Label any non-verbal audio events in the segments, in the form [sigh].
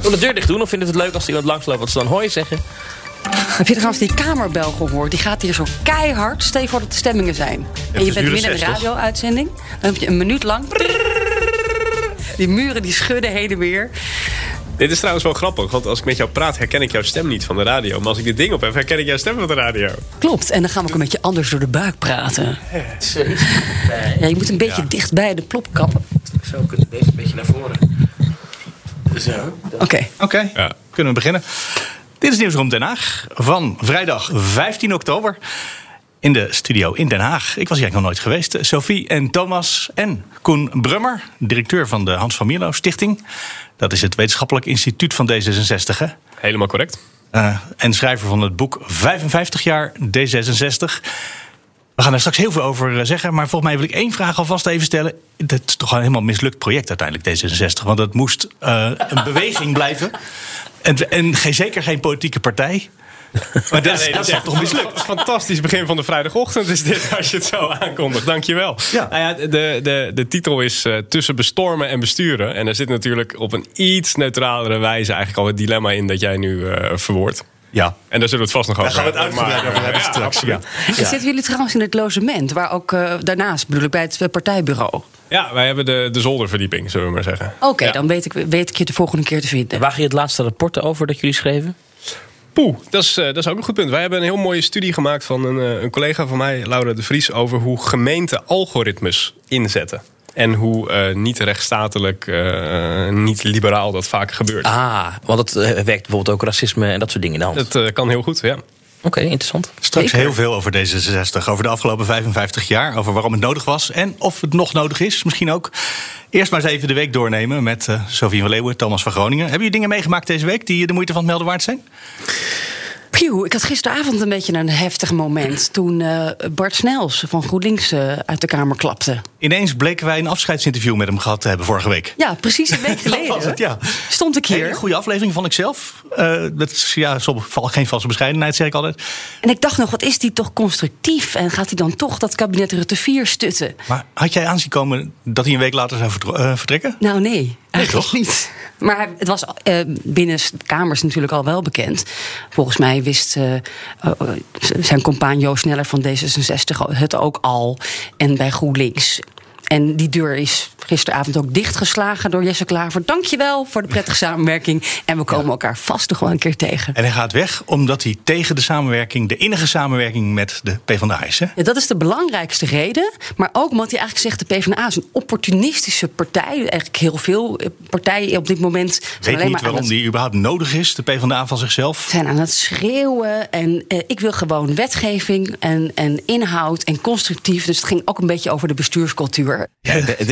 Wil de deur dicht doen of vinden het leuk als iemand langsloopt wat ze dan hooi zeggen? Heb je trouwens die kamerbel gehoord? Die gaat hier zo keihard. Stel je voor dat de stemmingen zijn. En je bent midden in de 60. radio-uitzending. Dan heb je een minuut lang... Die muren die schudden heen en weer. Dit is trouwens wel grappig, want als ik met jou praat herken ik jouw stem niet van de radio. Maar als ik dit ding op heb, herken ik jouw stem van de radio. Klopt. En dan gaan we ook een beetje anders door de buik praten. Ja, je moet een beetje dicht bij de plop kappen. Zo kunnen deze een beetje naar voren. Zo. Oké. Oké, Ja. kunnen we beginnen. Dit is Nieuwsroom Den Haag van vrijdag 15 oktober. In de studio in Den Haag. Ik was hier eigenlijk nog nooit geweest. Sophie en Thomas en Koen Brummer, directeur van de Hans van Mierlo Stichting. Dat is het wetenschappelijk instituut van D66. Hè? Helemaal correct. Eh, en schrijver van het boek 55 jaar D66. We gaan er straks heel veel over eh, zeggen. Maar volgens mij wil ik één vraag alvast even stellen. Dat is toch een helemaal mislukt project uiteindelijk, D66. Want het moest eh, een beweging blijven. En, en geen, zeker geen politieke partij. Maar dat, is- dat is toch mislukt? Fantastisch begin van de vrijdagochtend is dit, als je het zo aankondigt. Dankjewel. Ja. Nou ja, de, de, de titel is eh, Tussen bestormen en besturen. En er zit natuurlijk op een iets neutralere wijze eigenlijk al het dilemma in dat jij nu eh verwoordt. Ja. En daar zullen we het vast nog over Daar gaan we het hebben. uitgebreid over hebben straks. Ja. En Zitten jullie trouwens in het logement? Waar ook eh, daarnaast, bedoel ik, bij het eh, partijbureau? Ja, wij hebben de, de zolderverdieping, zullen we maar zeggen. Oké, Ja. dan weet ik, weet ik je de volgende keer te vinden. Waar ging het laatste rapport over dat jullie schreven? Poeh, dat is, eh, dat is ook een goed punt. Wij hebben een heel mooie studie gemaakt van een, eh, een collega van mij, Laura de Vries, over hoe gemeenten algoritmes inzetten. En hoe eh, niet rechtsstatelijk, eh, niet liberaal dat vaak gebeurt. Ah, want het eh, werkt bijvoorbeeld ook racisme en dat soort dingen. Oké, Dat kan heel goed, ja. interessant. Straks Zeker. heel veel over D66. Over de afgelopen 55 jaar. Over waarom het nodig was. En of het nog nodig is. Misschien ook. Eerst maar eens even de week doornemen met eh Sofie van Leeuwen, Thomas van Groningen. Hebben jullie dingen meegemaakt deze week die de moeite van het melden waard zijn? Pjoe, ik had gisteravond een beetje een heftig moment. Toen eh, Bart Snels van GroenLinks eh, uit de Kamer klapte. Ineens bleken wij een afscheidsinterview met hem gehad te hebben vorige week. Ja, precies een week [laughs] geleden. was het, ja. Stond ik hier. goede aflevering vond ik zelf. Eh, dat is ja, soms geen valse bescheidenheid, zeg ik altijd. En ik dacht nog, wat is die toch constructief? En gaat hij dan toch dat kabinet Rutte 4 stutten? Maar had jij aanzien komen dat hij een week later zou vertrekken? Nou, nee, eigenlijk toch? niet. Maar het was binnen de Kamers natuurlijk al wel bekend. Volgens mij wist eh, zijn Joost Sneller van D66 het ook al. En bij GroenLinks. En die deur is gisteravond ook dichtgeslagen door Jesse Klaver. Dankjewel voor de prettige samenwerking. En we komen elkaar vast nog wel een keer tegen. En hij gaat weg omdat hij tegen de samenwerking, de innige samenwerking met de PvdA is. Hè? Ja, dat is de belangrijkste reden. Maar ook omdat hij eigenlijk zegt... de PvdA is een opportunistische partij. Eigenlijk heel veel eh, partijen op dit moment... zijn Weet alleen niet maar waarom het, die überhaupt nodig is, de PvdA van zichzelf. zijn aan het schreeuwen. En eh, ik wil gewoon wetgeving en, en inhoud en constructief. Dus het ging ook een beetje over de bestuurscultuur.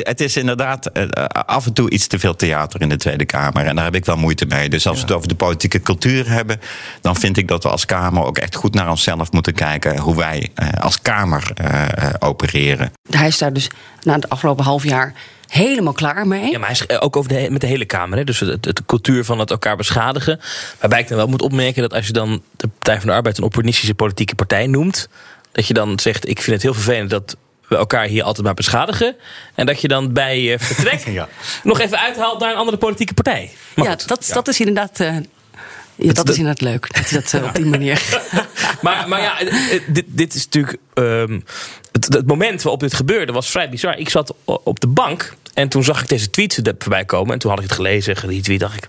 Het is inderdaad eh, af en toe iets te veel theater in de Tweede Kamer. En daar heb ik wel moeite mee. Dus als we het over de politieke cultuur hebben, dan vind ik dat we als Kamer ook echt goed naar onszelf moeten kijken. Hoe wij eh, als Kamer eh, eh, opereren. Hij is daar dus na het afgelopen half jaar helemaal klaar mee. Ja, maar hij is eh, ook over de, met de hele Kamer. Hè? Dus het, het- de cultuur van het elkaar beschadigen. Waarbij ik dan wel moet opmerken dat als je dan de Partij van de Arbeid een opportunistische politieke partij noemt. Dat je dan zegt, ik vind het heel vervelend dat we elkaar hier altijd maar beschadigen. En dat je dan bij eh, vertrek [laughs] Ja. nog even uithaalt naar een andere politieke partij. Maar ja, goed, dat, dat is inderdaad... eh, ja, dat is inderdaad leuk. Dat hij dat eh, op die manier... [laughs] Maar, maar ja, dit, dit is natuurlijk. ehm, het, het moment waarop dit gebeurde was vrij bizar. Ik zat op de bank en toen zag ik deze tweet voorbij komen. En toen had ik het gelezen, geretweet, dacht ik.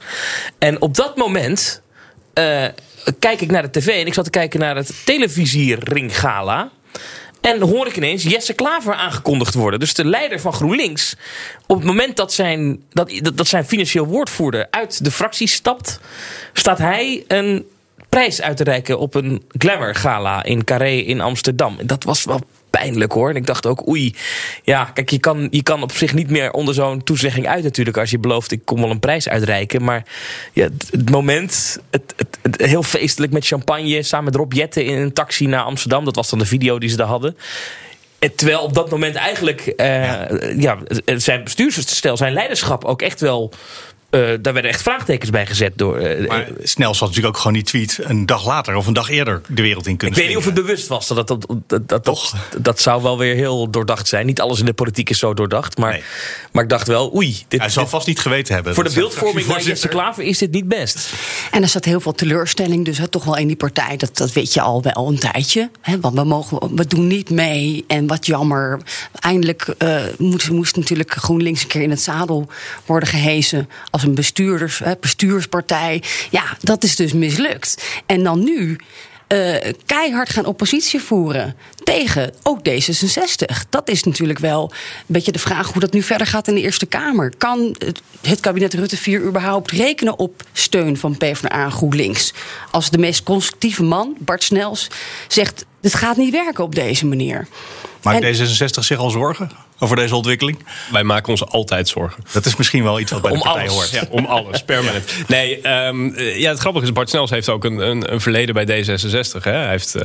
En op dat moment eh, kijk ik naar de tv en ik zat te kijken naar het televisierringgala. En hoor ik ineens Jesse Klaver aangekondigd worden. Dus de leider van GroenLinks. Op het moment dat zijn, dat, dat, zijn financieel woordvoerder uit de fractie stapt, staat hij een prijs uit te reiken op een Glamour Gala in Carré in Amsterdam. Dat was wel pijnlijk hoor. En ik dacht ook, oei, ja, kijk, je kan, je kan op zich niet meer onder zo'n toezegging uit natuurlijk. Als je belooft, ik kom wel een prijs uitreiken. Maar ja, het, het moment, het, het, het heel feestelijk met champagne, samen met Rob Jetten in een taxi naar Amsterdam. Dat was dan de video die ze daar hadden. En terwijl op dat moment eigenlijk eh, ja. zijn bestuursstel, zijn leiderschap ook echt wel eh, daar werden echt vraagtekens bij gezet door. eh, Maar snel zal natuurlijk ook gewoon die tweet een dag later of een dag eerder de wereld in ik kunnen weet niet of het bewust was. Dat, dat, dat, dat, dat, dat zou wel weer heel doordacht zijn. Niet alles in de politiek is zo doordacht. Maar, maar ik dacht wel, oei. Dit, Hij zal dit- vast niet geweten hebben. voor de beeldvorming van. Jesse Klaver is dit niet best. En er zat heel veel teleurstelling dus hè, toch wel in die partij. Dat, dat weet je al wel een tijdje. Hè, want we, mogen, we doen niet mee. En wat jammer. Eindelijk eh, moest, moest natuurlijk GroenLinks een keer in het zadel worden gehezen. Als een bestuurders, bestuurspartij. Ja, dat is dus mislukt. En dan nu eh, keihard gaan oppositie voeren tegen ook D66. Dat is natuurlijk wel een beetje de vraag hoe dat nu verder gaat in de Eerste Kamer. Kan het, het kabinet Rutte 4 überhaupt rekenen op steun van PvdA en GroenLinks? Als de meest constructieve man, Bart Snels, zegt... dit gaat niet werken op deze manier. Maakt En- D66 zich al zorgen over deze ontwikkeling? Wij maken ons altijd zorgen. Dat is misschien wel iets wat bij de Om partij alles. hoort. Ja, om alles, permanent. Nee, ehm, eh, ja, het grappige is, Bart Snels heeft ook een, een, een verleden bij D66. Hè. Hij, heeft, eh,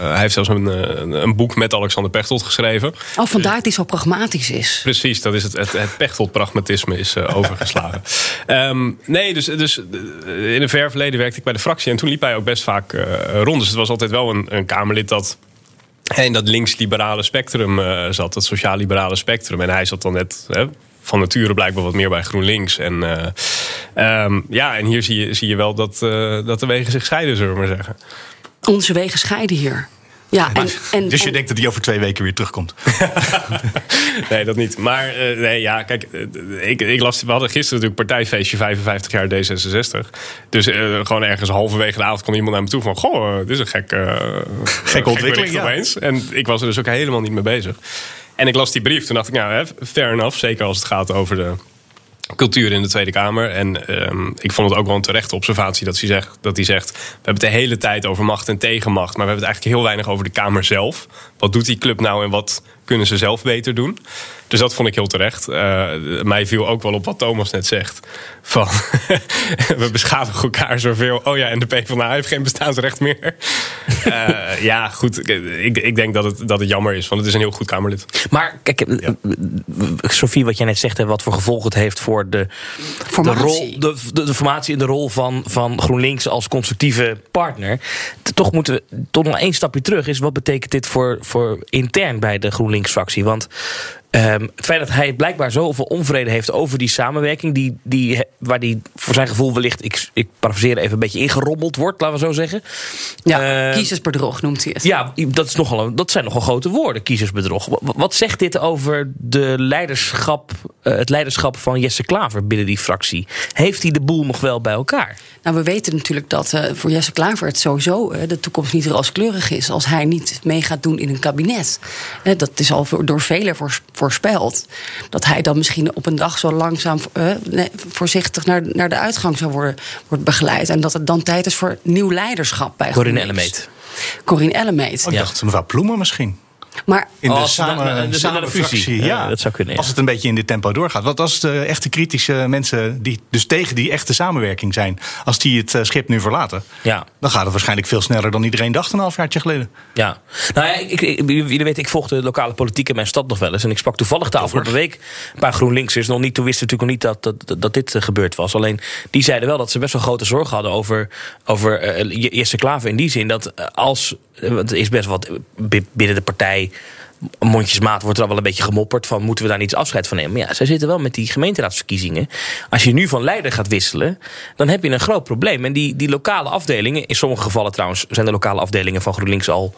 hij heeft zelfs een, eh, een boek met Alexander Pechtold geschreven. Oh, vandaar dat hij zo pragmatisch is. Precies, dat is het, het, het Pechtold-pragmatisme is overgeslagen. [laughs] Ehm, nee, dus, dus in een ver verleden werkte ik bij de fractie. En toen liep hij ook best vaak rond. Dus het was altijd wel een, een Kamerlid dat in dat links-liberale spectrum eh, zat. Dat sociaal-liberale spectrum. En hij zat dan net... Hè, van nature blijkbaar wat meer bij GroenLinks. En, eh, ehm, ja, en hier zie je, zie je wel dat, eh, dat de wegen zich scheiden, zullen we maar zeggen. Onze wegen scheiden hier. Ja, en, en, Dus je en- denkt dat hij over twee weken weer terugkomt? [laughs] Nee, dat niet. Maar eh, nee, ja, kijk, eh, ik, ik las, we hadden gisteren natuurlijk partijfeestje 55 jaar D66. Dus eh, gewoon ergens halverwege de avond kwam iemand naar me toe van... Goh, eh, dit is een gek, eh, gek ontwikkeling, ja. opeens. En ik was er dus ook helemaal niet mee bezig. En ik las die brief, toen dacht ik, nou, hè, fair enough. Zeker als het gaat over de cultuur in de Tweede Kamer. En ehm, ik vond het ook wel een terechte observatie dat hij, zegt, dat hij zegt... we hebben het de hele tijd over macht en tegenmacht... maar we hebben het eigenlijk heel weinig over de Kamer zelf. Wat doet die club nou en wat kunnen ze zelf beter doen? Dus dat vond ik heel terecht. Eh, mij viel ook wel op wat Thomas net zegt. Van, [laughs] we beschadigen elkaar zoveel. Oh ja, en de PvdA heeft geen bestaansrecht meer. Eh, ja, goed. Ik, ik denk dat het, dat het jammer is, want het is een heel goed Kamerlid. Maar kijk, eh, Sophie, wat jij net zegt, hè, wat voor gevolg het heeft voor de, de, Formatie. rol, de, de, de formatie en de rol van, van GroenLinks als constructieve partner. Toch moeten we toch nog één stapje terug. Is wat betekent dit voor, voor intern bij de GroenLinks-fractie? Want ehm, het feit dat hij blijkbaar zoveel onvrede heeft over die samenwerking, die, die, waar die voor zijn gevoel wellicht, ik, ik parafraseer even, een beetje ingerommeld wordt, laten we zo zeggen. ja, Eh, kiezersbedrog noemt hij het. ja, dat, is nogal een, dat zijn nogal grote woorden, kiezersbedrog. Wat, wat zegt dit over de leiderschap, eh, het leiderschap van Jesse Klaver binnen die fractie? Heeft hij de boel nog wel bij elkaar? Nou, we weten natuurlijk dat eh, voor Jesse Klaver het sowieso eh, de toekomst niet rooskleurig is als hij niet mee gaat doen in een kabinet. Dat is al voor- door velen voors- voorspeld. Dat hij dan misschien op een dag zo langzaam eh, nee, voorzichtig naar, naar de uitgang zou worden, wordt begeleid. En dat het dan tijd is voor nieuw leiderschap bij Corinne. Ellemeet. Corinne Ellemeet. Oh, ik dacht mevrouw Ploemen misschien. Maar In de als samen, naar de- samen naar de fusie. fractie, Ja, dat zou kunnen, ja. Als het een beetje in dit tempo doorgaat. Want als de echte kritische mensen die dus tegen die echte samenwerking zijn, als die het eh, schip nu verlaten, Ja. dan gaat het waarschijnlijk veel sneller dan iedereen dacht een halfjaartje geleden. Ja, nou ja, ik, ik, jullie weten, ik volg de lokale politiek in mijn stad nog wel eens. En ik sprak toevallig de afgelopen week een paar GroenLinksers. Nog niet, toen wisten natuurlijk nog niet dat, dat, dat dit eh, gebeurd was. Alleen die zeiden wel dat ze best wel grote zorgen hadden over, over eh, J- Jesse Klaver. In die zin dat eh, als, er is best wat bi- binnen de partij mondjesmaat wordt er al wel een beetje gemopperd van moeten we daar niet afscheid van nemen. Maar ja, zij zitten wel met die gemeenteraadsverkiezingen. Als je nu van leider gaat wisselen, dan heb je een groot probleem. En die, die lokale afdelingen, in sommige gevallen trouwens zijn de lokale afdelingen van GroenLinks al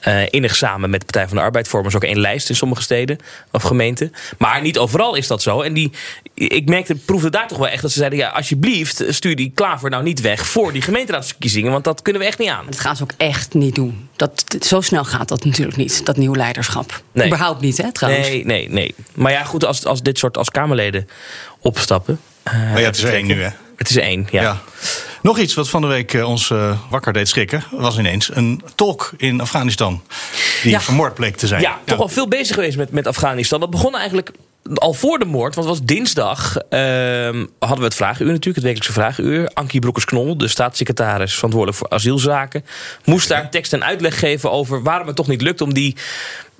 eh innig samen met de Partij van de Arbeid. Vormen ze ook één lijst in sommige steden of gemeenten. Maar niet overal is dat zo. En die, ik merkte, proefde daar toch wel echt dat ze zeiden: ja, alsjeblieft, stuur die Klaver nou niet weg voor die gemeenteraadsverkiezingen. Want dat kunnen we echt niet aan. dat gaan ze ook echt niet doen. Dat, zo snel gaat dat natuurlijk niet, dat nieuw leiderschap. Nee. Überhaupt niet, hè, trouwens. Nee, nee, nee. Maar ja, goed, als, als dit soort als Kamerleden opstappen. eh, Maar ja, het is één nu, hè? Het is één, ja. Ja. Nog iets wat van de week eh, ons eh, wakker deed schrikken, was ineens een tolk in Afghanistan. die Ja. vermoord bleek te zijn. Ja, toch wel veel bezig geweest met, met Afghanistan. Dat begon eigenlijk al voor de moord, want het was dinsdag. ehm, hadden we het vragenuur natuurlijk, het wekelijkse vragenuur. Ankie Broekers-Knol, de staatssecretaris verantwoordelijk voor asielzaken, moest daar tekst en uitleg geven over waarom het toch niet lukt om die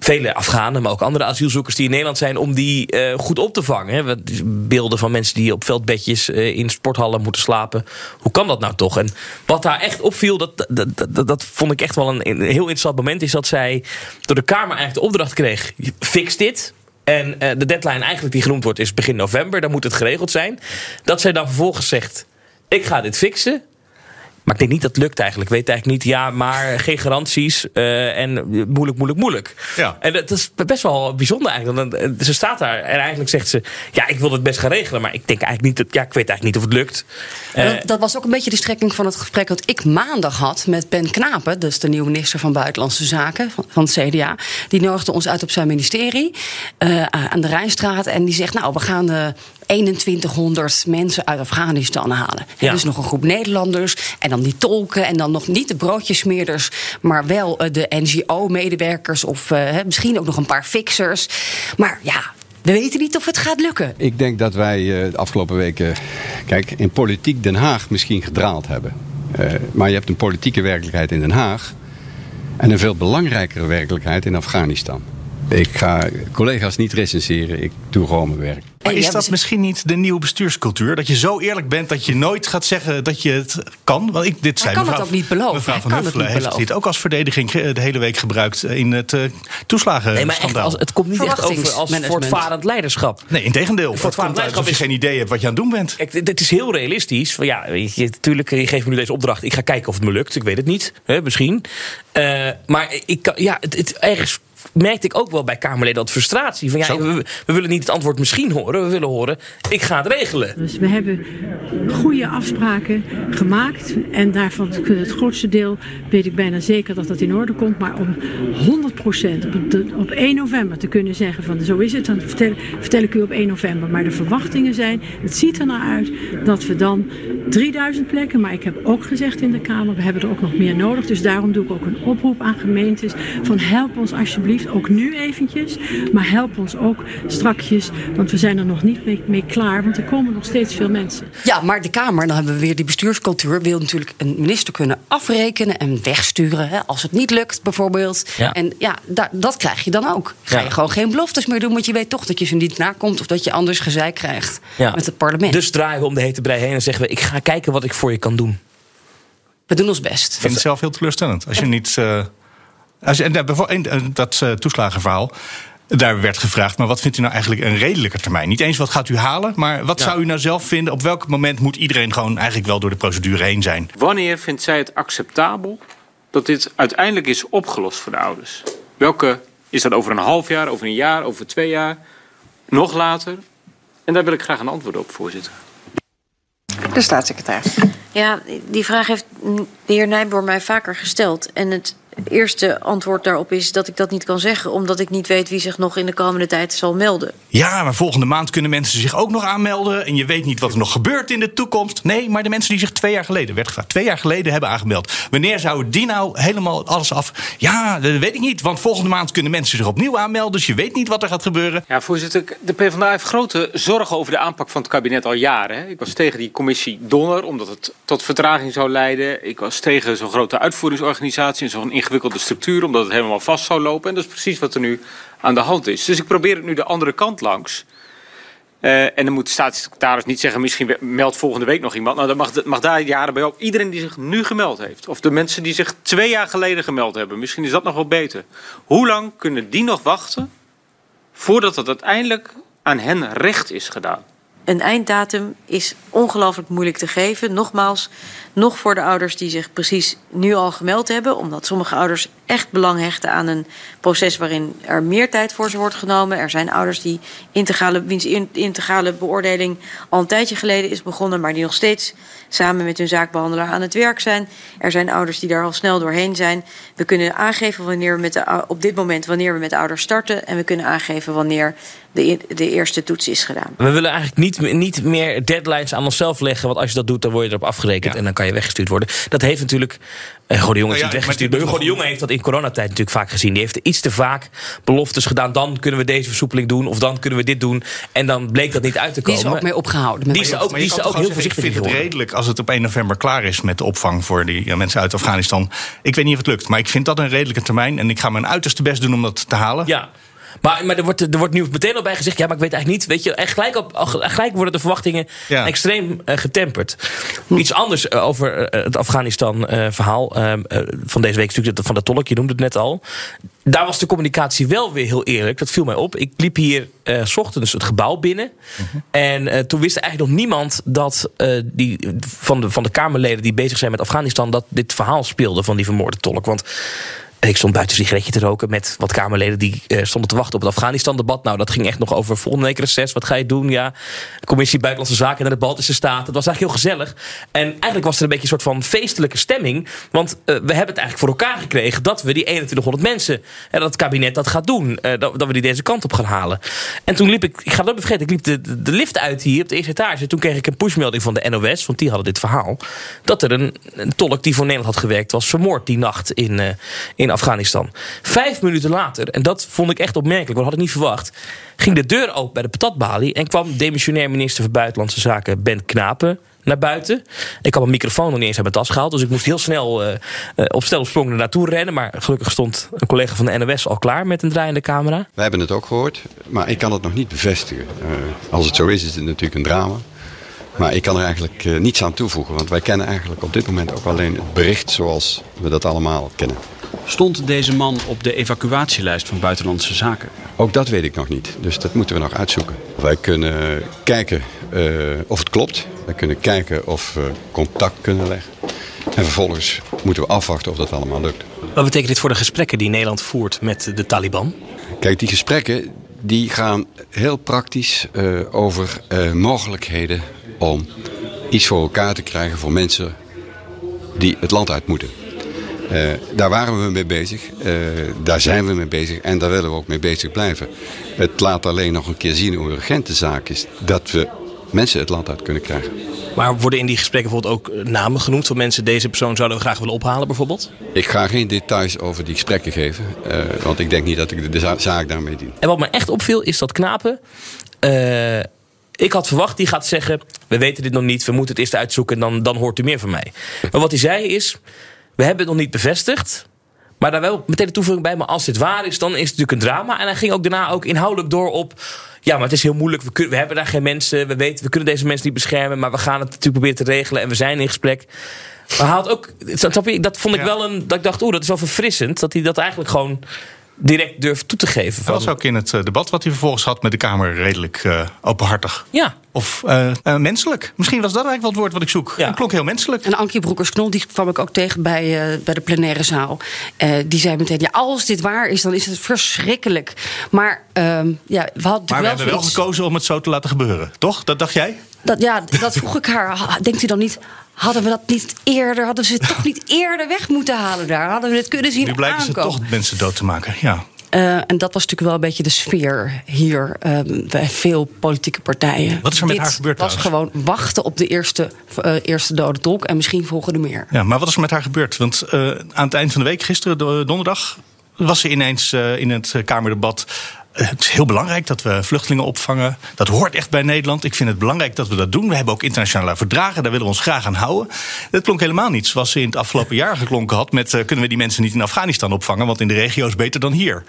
vele Afghanen, maar ook andere asielzoekers die in Nederland zijn, om die eh, goed op te vangen. Hè. Beelden van mensen die op veldbedjes eh, in sporthallen moeten slapen. Hoe kan dat nou toch? En wat daar echt opviel, dat, dat, dat, dat vond ik echt wel een, een heel interessant moment, is dat zij door de Kamer eigenlijk de opdracht kreeg: fix dit. En eh, de deadline eigenlijk die genoemd wordt is begin november. Dan moet het geregeld zijn. Dat zij dan vervolgens zegt: ik ga dit fixen. Maar ik denk niet dat het lukt eigenlijk. Ik weet eigenlijk niet, ja, maar geen garanties. eh, en moeilijk, moeilijk, moeilijk. Ja. En dat is best wel bijzonder eigenlijk. Want dan- Ze staat daar en eigenlijk zegt ze... ja, ik wil het best gaan regelen. Maar ik denk eigenlijk niet, dat, ja, ik weet eigenlijk niet of het lukt. Eh, Dat, dat was ook een beetje de strekking van het gesprek dat ik maandag had met Ben Knapen, dus de nieuwe minister van Buitenlandse Zaken van, van het CDA. Die nodigde ons uit op zijn ministerie eh, aan de Rijnstraat. En die zegt: Nou, we gaan eh 2100 mensen uit Afghanistan halen. Ja. Dus nog een groep Nederlanders. En dan die tolken. En dan nog niet de broodjesmeerders. Maar wel eh, de NGO-medewerkers. Of eh, hè, misschien ook nog een paar fixers. Maar ja. We weten niet of het gaat lukken. Ik denk dat wij eh, de afgelopen weken, kijk, in politiek Den Haag misschien gedraald hebben. Eh, maar je hebt een politieke werkelijkheid in Den Haag en een veel belangrijkere werkelijkheid in Afghanistan. Ik ga collega's niet recenseren, ik doe gewoon mijn werk. Maar En is dat misschien niet de nieuwe bestuurscultuur? Dat je zo eerlijk bent dat je nooit gaat zeggen dat je het kan? Want ik, dit zei kan het ook niet beloven. Mevrouw Hij van Huffelen heeft beloven. dit ook als verdediging de hele week gebruikt in het uh, toeslagen nee, maar echt, als, het komt niet echt over als voortvarend leiderschap. Nee, in tegendeel. Het Voortvarend uit als je leiderschap geen idee hebt wat je aan het doen bent. Kijk, dit- is heel realistisch. Van, ja, weet je, natuurlijk, je geeft me nu deze opdracht. Ik ga kijken of het me lukt. Ik weet het niet, hè, misschien. Eh, maar ik kan, ja, het, het, ergens merkte ik ook wel bij Kamerleden dat frustratie. Van, ja, we, we willen niet het antwoord misschien horen. We willen horen, ik ga het regelen. Dus we hebben goede afspraken gemaakt. En daarvan het grootste deel weet ik bijna zeker dat dat in orde komt. Maar om 100% op, de- op 1 november te kunnen zeggen van zo is het, dan vertel, vertel ik u op 1 november. Maar de verwachtingen zijn, het ziet er naar uit dat we dan 3000 plekken. Maar ik heb ook gezegd in de Kamer, we hebben er ook nog meer nodig. Dus daarom doe ik ook een oproep aan gemeentes van help ons alsjeblieft, ook nu eventjes. Maar help ons ook strakjes, want we zijn er nog niet mee, mee klaar. Want er komen nog steeds veel mensen. Ja, maar de Kamer, dan hebben we weer die bestuurscultuur, wil natuurlijk een minister kunnen afrekenen en wegsturen. Hè, als het niet lukt, bijvoorbeeld. Ja. En ja, da- dat krijg je dan ook. Ga Ja. je gewoon geen beloftes meer doen, want je weet toch dat je ze niet nakomt of dat je anders gezeik krijgt Ja. met het parlement. Dus draaien we om de hete brei heen en zeggen we... ik ga kijken wat ik voor je kan doen. we doen ons best. Ik vind het zelf heel teleurstellend. Als je niet. eh, als en, bijvoorbeeld, en, eh, dat eh, toeslagenverhaal. Daar werd gevraagd, maar wat vindt u nou eigenlijk een redelijke termijn? Niet eens wat gaat u halen, maar wat Ja. zou u nou zelf vinden? Op welk moment moet iedereen gewoon eigenlijk wel door de procedure heen zijn? Wanneer vindt zij het acceptabel dat dit uiteindelijk is opgelost voor de ouders? Welke is dat over een half jaar, over een jaar, over twee jaar, nog later? En daar wil ik graag een antwoord op, voorzitter. De staatssecretaris. Ja, die vraag heeft de heer Nijboer mij vaker gesteld. En het eerste antwoord daarop is dat ik dat niet kan zeggen... omdat ik niet weet wie zich nog in de komende tijd zal melden. Ja, maar volgende maand kunnen mensen zich ook nog aanmelden. En je weet niet wat er nog gebeurt in de toekomst. Nee, maar de mensen die zich twee jaar geleden, werd gevraagd, twee jaar geleden hebben aangemeld. Wanneer zouden die nou helemaal alles af? Ja, dat weet ik niet. Want volgende maand kunnen mensen zich opnieuw aanmelden. Dus je weet niet wat er gaat gebeuren. Ja, voorzitter, de PvdA heeft grote zorgen over de aanpak van het kabinet al jaren. Hè. Ik was tegen die commissie Donner, omdat het tot vertraging zou leiden. Ik was tegen zo'n grote uitvoeringsorganisatie en zo'n ingewikkelde structuur, omdat het helemaal vast zou lopen. En dat is precies wat er nu aan de hand is. Dus ik probeer het nu de andere kant langs. Eh, en dan moet de staatssecretaris niet zeggen, misschien meldt volgende week nog iemand. Nou, dan mag, mag daar jaren bij ook iedereen die zich nu gemeld heeft. Of de mensen die zich twee jaar geleden gemeld hebben. Misschien is dat nog wel beter. Hoe lang kunnen die nog wachten voordat het uiteindelijk aan hen recht is gedaan? Een einddatum is ongelooflijk moeilijk te geven. Nogmaals, nog voor de ouders die zich precies nu al gemeld hebben. Omdat sommige ouders echt belang hechten aan een proces waarin er meer tijd voor ze wordt genomen. Er zijn ouders die integrale, wiens in- integrale beoordeling al een tijdje geleden is begonnen. Maar die nog steeds samen met hun zaakbehandelaar aan het werk zijn. Er zijn ouders die daar al snel doorheen zijn. We kunnen aangeven wanneer we met de, op dit moment wanneer we met de ouders starten. En we kunnen aangeven wanneer de, de eerste toets is gedaan. We willen eigenlijk niet, niet meer deadlines aan onszelf leggen. Want als je dat doet, dan word je erop afgerekend en dan kan je weggestuurd worden. Dat heeft natuurlijk. Uh, Goede Jongen is Nou ja, weggestuurd. maar de Jonge heeft dat in coronatijd natuurlijk vaak gezien. Die heeft iets te vaak beloftes gedaan. Dan kunnen we deze versoepeling doen. Of dan kunnen we dit doen. En dan bleek dat niet uit te Die komen. is ook mee opgehouden. Die is ook, die is ook heel voorzichtig Ik vind het redelijk als het op 1 november klaar is met de opvang voor die eh, mensen uit Afghanistan. Ik weet niet of het lukt, maar ik vind dat een redelijke termijn. En ik ga mijn uiterste best doen om dat te halen. Ja. Maar, maar er, wordt, er wordt nu meteen al bij gezegd... ja, maar ik weet eigenlijk niet... Weet je, en gelijk, op, gelijk worden de verwachtingen Ja. extreem eh, getemperd. Iets anders eh, over eh, het Afghanistan-verhaal van deze week... natuurlijk van de tolk, je noemde het net al. Daar was de communicatie wel weer heel eerlijk. Dat viel mij op. Ik liep hier s ochtends het gebouw binnen. En eh, toen wist eigenlijk nog niemand dat die, van, de, van de Kamerleden die bezig zijn met Afghanistan... dat dit verhaal speelde van die vermoorde tolk. Want ik stond buiten een sigaretje te roken met wat Kamerleden die eh, stonden te wachten op het Afghanistan-debat. Nou, dat ging echt nog over volgende week reces. Wat ga je doen? Ja, commissie Buitenlandse Zaken en de Baltische Staten. Het was eigenlijk heel gezellig. En eigenlijk was er een beetje een soort van feestelijke stemming. Want eh, we hebben het eigenlijk voor elkaar gekregen dat we die 2100 mensen, en dat het kabinet dat gaat doen. eh, dat, dat we die deze kant op gaan halen. En toen liep ik, ik ga niet vergeten, ik liep de, de, lift uit hier op de eerste etage. Toen kreeg ik een pushmelding van de NOS, want die hadden dit verhaal. Dat er een, een tolk die voor Nederland had gewerkt was vermoord die nacht in, eh, Afghanistan. Vijf minuten later, en dat vond ik echt opmerkelijk, want dat had ik niet verwacht, ging de deur open bij de patatbalie en kwam demissionair minister van Buitenlandse Zaken Ben Knapen naar buiten. Ik had mijn microfoon nog niet eens uit mijn tas gehaald, dus ik moest heel snel eh, eh, op stel sprong er naartoe rennen. Maar gelukkig stond een collega van de NOS al klaar met een draaiende camera. We hebben het ook gehoord, maar ik kan het nog niet bevestigen. Eh, als het zo is, is het natuurlijk een drama. Maar ik kan er eigenlijk niets aan toevoegen, want wij kennen eigenlijk op dit moment ook alleen het bericht zoals we dat allemaal kennen. Stond deze man op de evacuatielijst van Buitenlandse Zaken? Ook dat weet ik nog niet, dus dat moeten we nog uitzoeken. Wij kunnen kijken eh, of het klopt, wij kunnen kijken of we contact kunnen leggen. En vervolgens moeten we afwachten of dat allemaal lukt. Wat betekent dit voor de gesprekken die Nederland voert met de Taliban? Kijk, die gesprekken die gaan heel praktisch eh, over eh, mogelijkheden om iets voor elkaar te krijgen voor mensen die het land uit moeten. Eh, daar waren we mee bezig, eh, daar zijn we mee bezig en daar willen we ook mee bezig blijven. Het laat alleen nog een keer zien hoe urgent de zaak is dat we mensen het land uit kunnen krijgen. Maar worden in die gesprekken bijvoorbeeld ook eh, namen genoemd van mensen... deze persoon zouden we graag willen ophalen bijvoorbeeld? Ik ga geen details over die gesprekken geven, want ik denk niet dat ik de za- zaak daarmee dien. En wat me echt opviel is dat Knapen... ik had verwacht, die gaat zeggen... we weten dit nog niet, we moeten het eerst uitzoeken... en dan, dan hoort u meer van mij. Maar wat hij zei is... we hebben het nog niet bevestigd... maar daar wel meteen de toevoeging bij... maar als dit waar is, dan is het natuurlijk een drama. En hij ging ook daarna ook inhoudelijk door op... ja, maar het is heel moeilijk, we, kunnen, we hebben daar geen mensen... we weten, we kunnen deze mensen niet beschermen... maar we gaan het natuurlijk proberen te regelen... en we zijn in gesprek... Maar hij had ook, dat vond ik wel een. Dat ik dacht, oeh, dat is wel verfrissend. Dat hij dat eigenlijk gewoon direct durft toe te geven. Dat was ook in het eh, debat wat hij vervolgens had met de Kamer redelijk eh, openhartig. Ja. Of eh, menselijk. Misschien was dat eigenlijk wel het woord wat ik zoek. Het klonk heel menselijk. En Ankie Broekers-Knol, die kwam ik ook tegen bij, eh, bij de plenaire zaal. Eh, die zei meteen, ja, als dit waar is, dan is het verschrikkelijk. Maar ehm, ja, we hadden Maar we wel hebben wel gekozen om het zo te laten gebeuren. Toch? Dat dacht jij? Dat, ja, dat vroeg ik haar. Ha- Denkt u dan niet, hadden we dat niet eerder, hadden ze toch niet eerder weg moeten halen daar? Hadden we het kunnen zien Nu blijken ze toch mensen dood te maken. Ja. Eh, en dat was natuurlijk wel een beetje de sfeer hier ehm, bij veel politieke partijen. Wat is er met Dit haar gebeurd was gewoon wachten op de eerste, eh, eerste dode tolk en misschien volgen er meer. Ja, maar wat is er met haar gebeurd? Want eh, aan het eind van de week, gisteren do- donderdag, was ze ineens eh, in het eh, Kamerdebat. Het is heel belangrijk dat we vluchtelingen opvangen. Dat hoort echt bij Nederland. Ik vind het belangrijk dat we dat doen. We hebben ook internationale verdragen. Daar willen we ons graag aan houden. Dat klonk helemaal niet zoals ze in het afgelopen jaar geklonken had. Met eh, kunnen we die mensen niet in Afghanistan opvangen? Want in de regio is beter dan hier.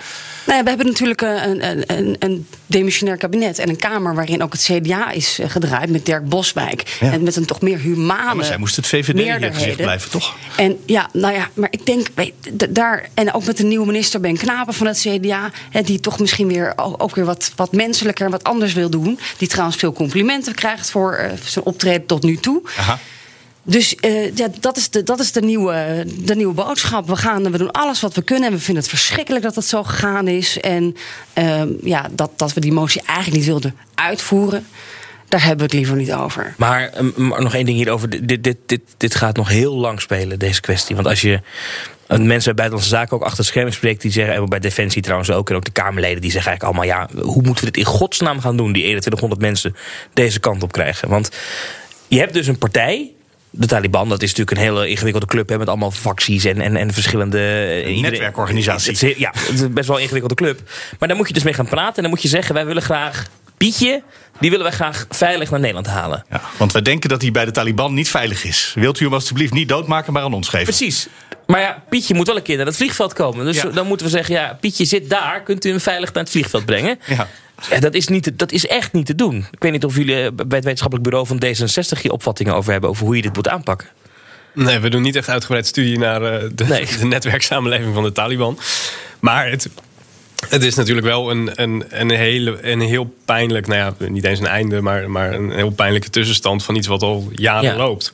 Nou ja, we hebben natuurlijk eh, een, een, een, een demissionair kabinet en een Kamer waarin ook het CDA is eh, gedraaid met Dirk Boswijk. Ja. En met een toch meer humane. maar zij moest het VVD hier meerderheden. gezicht blijven, toch? En ja, nou ja, maar ik denk weet, daar. En ook met de nieuwe minister Ben Knapen van het CDA. Hè, die toch misschien weer ook, weer wat, wat menselijker en wat anders wil doen. Die trouwens veel complimenten krijgt voor eh, zijn optreden tot nu toe. Aha. Dus eh, ja, dat is, de, dat is de, nieuwe, de nieuwe boodschap. We, gaan, we doen alles wat we kunnen en we vinden het verschrikkelijk dat het zo gegaan is. En ehm, ja, dat, dat we die motie eigenlijk niet wilden uitvoeren, daar hebben we het liever niet over. Maar, um, maar nog één ding hierover. Dit, dit, dit, dit gaat nog heel lang spelen, deze kwestie. Want als je mensen bij Buitenlandse Zaken ook achter het scherm spreekt... die zeggen, en bij Defensie trouwens ook... en ook de Kamerleden, die zeggen eigenlijk allemaal... ja, hoe moeten we dit in godsnaam gaan doen... die 2100 mensen deze kant op krijgen? Want je hebt dus een partij de Taliban, dat is natuurlijk een hele ingewikkelde club hè, met allemaal facties en, en, en verschillende. Een netwerkorganisatie. Het is- Ja, het is best wel een ingewikkelde club. Maar daar moet je dus mee gaan praten en dan moet je zeggen: wij willen graag Pietje, die willen wij graag veilig naar Nederland halen. Ja, want wij denken dat hij bij de Taliban niet veilig is. Wilt u hem alstublieft niet doodmaken, maar aan ons geven? Precies. Maar ja, Pietje moet wel een keer naar het vliegveld komen. Dus dan moeten we zeggen: ja, Pietje zit daar, kunt u hem veilig naar het vliegveld brengen? Ja. Ja, dat, is niet, dat is echt niet te doen. Ik weet niet of jullie eh, bij het wetenschappelijk bureau van D66 hier opvattingen over hebben over hoe je dit moet aanpakken. Nee, we doen niet echt uitgebreid studie naar eh, de, Nee. [laughs] de netwerksamenleving van de Taliban. Maar het, het is natuurlijk wel een, een, een, hele, een heel pijnlijk, nou ja, niet eens een einde, maar, maar een heel pijnlijke tussenstand van iets wat al jaren Ja. loopt.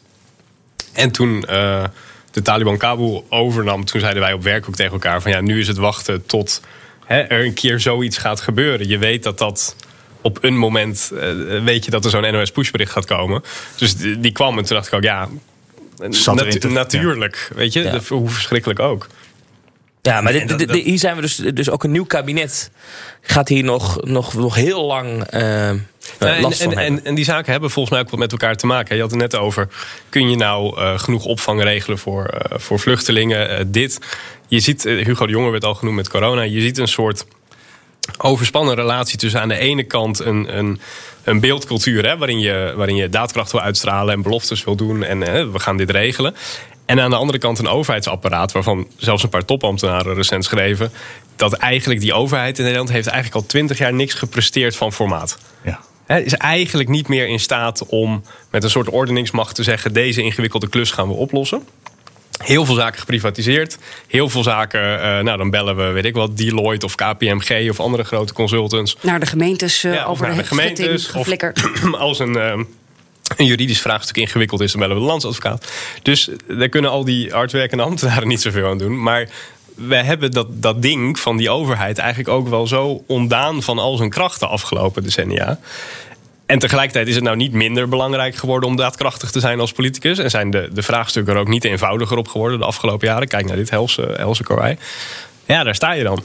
En toen eh, de Taliban Kabul overnam, toen zeiden wij op werk ook tegen elkaar van ja, nu is het wachten tot hè, er een keer zoiets gaat gebeuren. Je weet dat dat op een moment, eh, weet je dat er zo'n NOS pushbericht gaat komen. Dus die, die kwam en toen dacht ik ook ja, te- natuurlijk, weet je, Ja. hoe verschrikkelijk ook. Ja, maar dit, dit- hier zijn we dus, dus ook een nieuw kabinet. Gaat hier nog, nog, nog heel lang Ja, en, van en, en, en die zaken hebben volgens mij ook wat met elkaar te maken. Je had het net over, kun je nou eh, genoeg opvang regelen voor, eh, voor vluchtelingen? Dit, je ziet, Hugo de Jonge werd al genoemd met corona. Je ziet een soort overspannen relatie tussen aan de ene kant een, een, een beeldcultuur... Hè, waarin, je, waarin je daadkracht wil uitstralen en beloftes wil doen... en we gaan dit regelen. En aan de andere kant een overheidsapparaat... waarvan zelfs een paar topambtenaren recent schreven... dat eigenlijk die overheid in Nederland... heeft eigenlijk al twintig jaar niks gepresteerd van formaat. Ja. Hè, is eigenlijk niet meer in staat om met een soort ordeningsmacht te zeggen... deze ingewikkelde klus gaan we oplossen. Heel veel zaken geprivatiseerd. Heel veel zaken, eh, nou dan bellen we, weet ik wat, Deloitte of KPMG of andere grote consultants. Naar de gemeentes eh, Ja, over naar de, de gemeentes, gemeentes of- geflikkerd. [clears throat] Als een, eh, een juridisch vraagstuk ingewikkeld is, dan bellen we de landsadvocaat. Dus daar kunnen al die hardwerkende ambtenaren niet zoveel aan doen. Maar we hebben dat, dat ding van die overheid eigenlijk ook wel zo ontdaan van al zijn krachten afgelopen decennia. En tegelijkertijd is het nou niet minder belangrijk geworden om daadkrachtig te zijn als politicus. En zijn de, de vraagstukken er ook niet eenvoudiger op geworden de afgelopen jaren. Kijk naar dit helse, helse. Ja, daar sta je dan.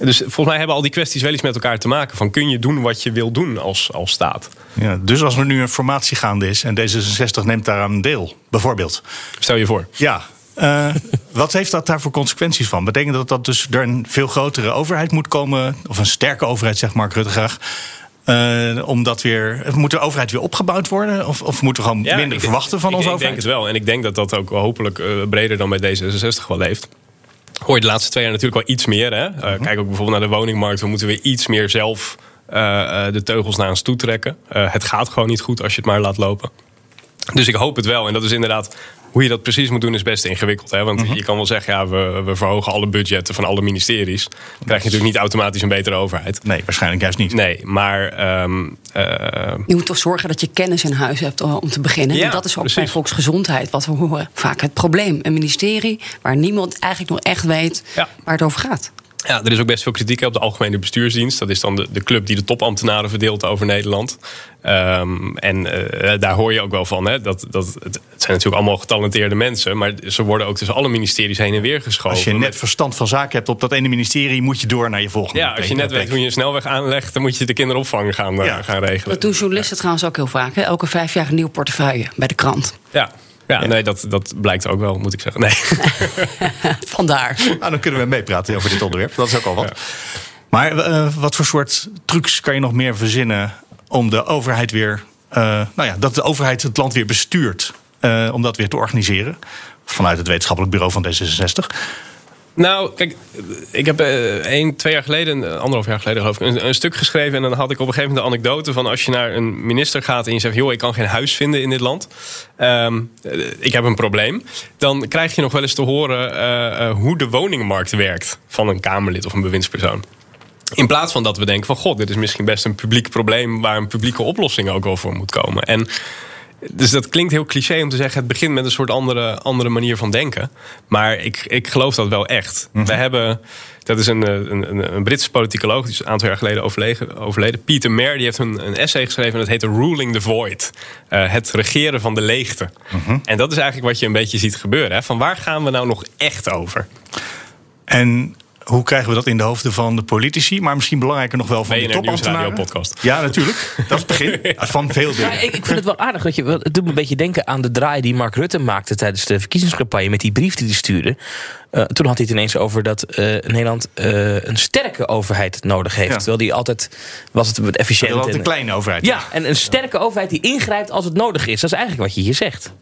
Dus volgens mij hebben al die kwesties wel iets met elkaar te maken. Van kun je doen wat je wil doen als, als staat? Ja, dus als er nu een formatie gaande is en D66 neemt daaraan deel, bijvoorbeeld. Stel je voor. Ja. eh, [laughs] wat heeft dat daar voor consequenties van? Betekent dat dat dus er een veel grotere overheid moet komen, of een sterke overheid, zegt Mark Rutte graag? Eh, omdat weer, moet de overheid weer opgebouwd worden? Of, of moeten we gewoon Ja, minder ik- verwachten van ik, onze ik overheid? denk het wel. En ik denk dat dat ook hopelijk eh, breder dan bij D66 wel leeft. Hoor je de laatste twee jaar natuurlijk wel iets meer. Hè? Eh, Kijk ook bijvoorbeeld naar de woningmarkt. We moeten weer iets meer zelf eh, eh, de teugels naar ons toe trekken. Het gaat gewoon niet goed als je het maar laat lopen. Dus ik hoop het wel. En dat is inderdaad. Hoe je dat precies moet doen is best ingewikkeld. Hè? Want je kan wel zeggen, ja, we, we verhogen alle budgetten van alle ministeries. Dan krijg je natuurlijk niet automatisch een betere overheid. Nee, waarschijnlijk juist niet. Nee, maar ehm, eh, Je moet toch zorgen dat je kennis in huis hebt eh, om te beginnen. Ja, en dat is ook bij volksgezondheid wat we horen. Vaak het probleem. Een ministerie waar niemand eigenlijk nog echt weet waar het over gaat. Ja, er is ook best veel kritiek op de Algemene Bestuursdienst. Dat is dan de, de club die de topambtenaren verdeelt over Nederland. Ehm, en eh, daar hoor je ook wel van. Hè, dat, dat, het, zijn natuurlijk allemaal getalenteerde mensen. Maar ze worden ook tussen alle ministeries heen en weer geschoven. Als je net verstand van zaken hebt op dat ene ministerie, moet je door naar je volgende. ja, als je net weet hoe je een snelweg aanlegt, dan moet je de kinderopvang gaan, eh, gaan regelen. Dat doen journalisten trouwens ook heel vaak. Hè? Elke vijf jaar een nieuw portefeuille bij de krant. Ja, ja, nee, dat, dat blijkt ook wel, moet ik zeggen. Nee. [laughs] Vandaar. Nou, dan kunnen we meepraten over dit onderwerp. Dat is ook al wat. Maar eh, wat voor soort trucs kan je nog meer verzinnen om de overheid weer. eh, nou ja, dat de overheid het land weer bestuurt. eh, om dat weer te organiseren. Vanuit het wetenschappelijk bureau van D66. Nou, kijk, ik heb eh één, twee jaar geleden, eh, anderhalf jaar geleden geloof ik, een, een stuk geschreven. En dan had ik op een gegeven moment de anekdote van als je naar een minister gaat en je zegt, joh, ik kan geen huis vinden in dit land. Ehm, eh, ik heb een probleem. Dan krijg je nog wel eens te horen eh, eh, hoe de woningmarkt werkt van een Kamerlid of een bewindspersoon. In plaats van dat we denken van, god, dit is misschien best een publiek probleem waar een publieke oplossing ook wel voor moet komen. En dus dat klinkt heel cliché om te zeggen, het begint met een soort andere, andere manier van denken. Maar ik, ik geloof dat wel echt. We hebben, dat is een, eh, een, een, een Britse politicoloog, die is een aantal jaar geleden overleden. overleden. Peter Mayer, die heeft een, een essay geschreven en dat heet Ruling the Void. Eh, het regeren van de leegte. En dat is eigenlijk wat je een beetje ziet gebeuren. Hè? Van waar gaan we nou nog echt over? En hoe krijgen we dat in de hoofden van de politici? Maar misschien belangrijker nog wel van de BNR topambtenaren. Nieuwsradio podcast. Ja, natuurlijk. Dat is het begin [laughs] van veel dingen. Ja, ik, ik vind het wel aardig dat je. Het doet me een beetje denken aan de draai die Mark Rutte maakte tijdens de verkiezingscampagne met die brief die hij stuurde. Eh, toen had hij het ineens over dat eh, Nederland eh, een sterke overheid nodig heeft. Ja. Terwijl die altijd was het wat efficiënt. Altijd en- een kleine overheid. Ja, en een sterke overheid die ingrijpt als het nodig is. Dat is eigenlijk wat je hier zegt.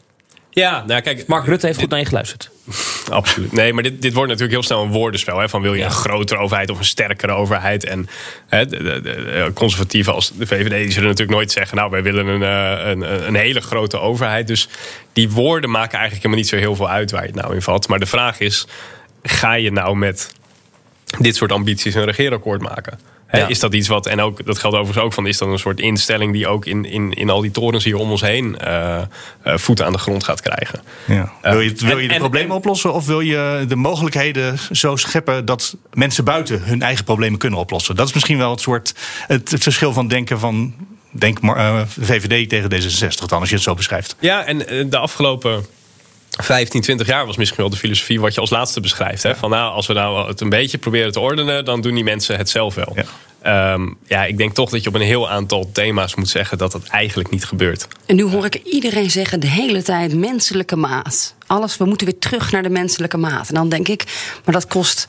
Ja, nou kijk. Mark Rutte heeft goed naar je geluisterd. [laughs] Absoluut. Nee, maar dit, dit wordt natuurlijk heel snel een woordenspel. Hè, van wil je een grotere overheid of een sterkere overheid? En hè, de, de, de conservatieven als de VVD die zullen natuurlijk nooit zeggen... nou, wij willen een, eh, een, een hele grote overheid. Dus die woorden maken eigenlijk helemaal niet zo heel veel uit... waar je het nou in valt. Maar de vraag is, ga je nou met dit soort ambities een regeerakkoord maken? Ja. Is dat iets wat, en ook, dat geldt overigens ook van, is dat een soort instelling die ook in, in, in al die torens hier om ons heen eh, eh, voeten aan de grond gaat krijgen? Ja. Wil je, wil en- je de en- problemen oplossen of wil je de mogelijkheden zo scheppen dat mensen buiten hun eigen problemen kunnen oplossen? Dat is misschien wel het soort het, het verschil van denken van denk maar, eh, VVD tegen D66 dan als je het zo beschrijft. Ja, en eh, de afgelopen 15, 20 jaar was misschien wel de filosofie wat je als laatste beschrijft. Hè? Van nou, als we nou het een beetje proberen te ordenen, dan doen die mensen het zelf wel. Ja. ja, ik denk toch dat je op een heel aantal thema's moet zeggen dat dat eigenlijk niet gebeurt. En nu hoor ik iedereen zeggen de hele tijd menselijke maat. Alles, we moeten weer terug naar de menselijke maat. En dan denk ik, maar dat kost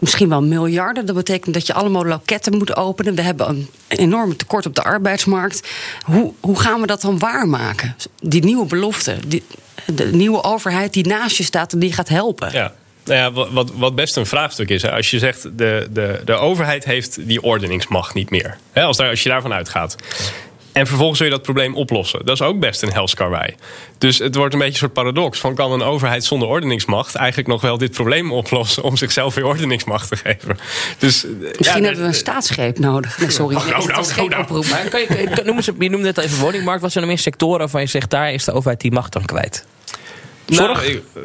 misschien wel miljarden. Dat betekent dat je allemaal loketten moet openen. We hebben een enorme tekort op de arbeidsmarkt. Hoe, hoe gaan we dat dan waarmaken? Die nieuwe belofte, die, de nieuwe overheid die naast je staat en die gaat helpen. Ja. Nou ja, wat- wat, best een vraagstuk is. Als je zegt, de, de, de overheid heeft die ordeningsmacht niet meer. Hè? Als, daar, als je daarvan uitgaat. En vervolgens wil je dat probleem oplossen. Dat is ook best een helskarwei. Dus het wordt een beetje een soort paradox. Van kan een overheid zonder ordeningsmacht eigenlijk nog wel dit probleem oplossen... om zichzelf weer ordeningsmacht te geven? Dus, eh, Misschien ja, hebben we een staatsgreep nodig. Nee, sorry. Oh, nee, nou, nou, geen nou, oproep. Maar kan je, kan je- noem eens, je noemde het even woningmarkt. Wat zijn er meer sectoren waarvan je zegt... daar is de overheid die macht dan kwijt? Zorg? Nou, ik- eh,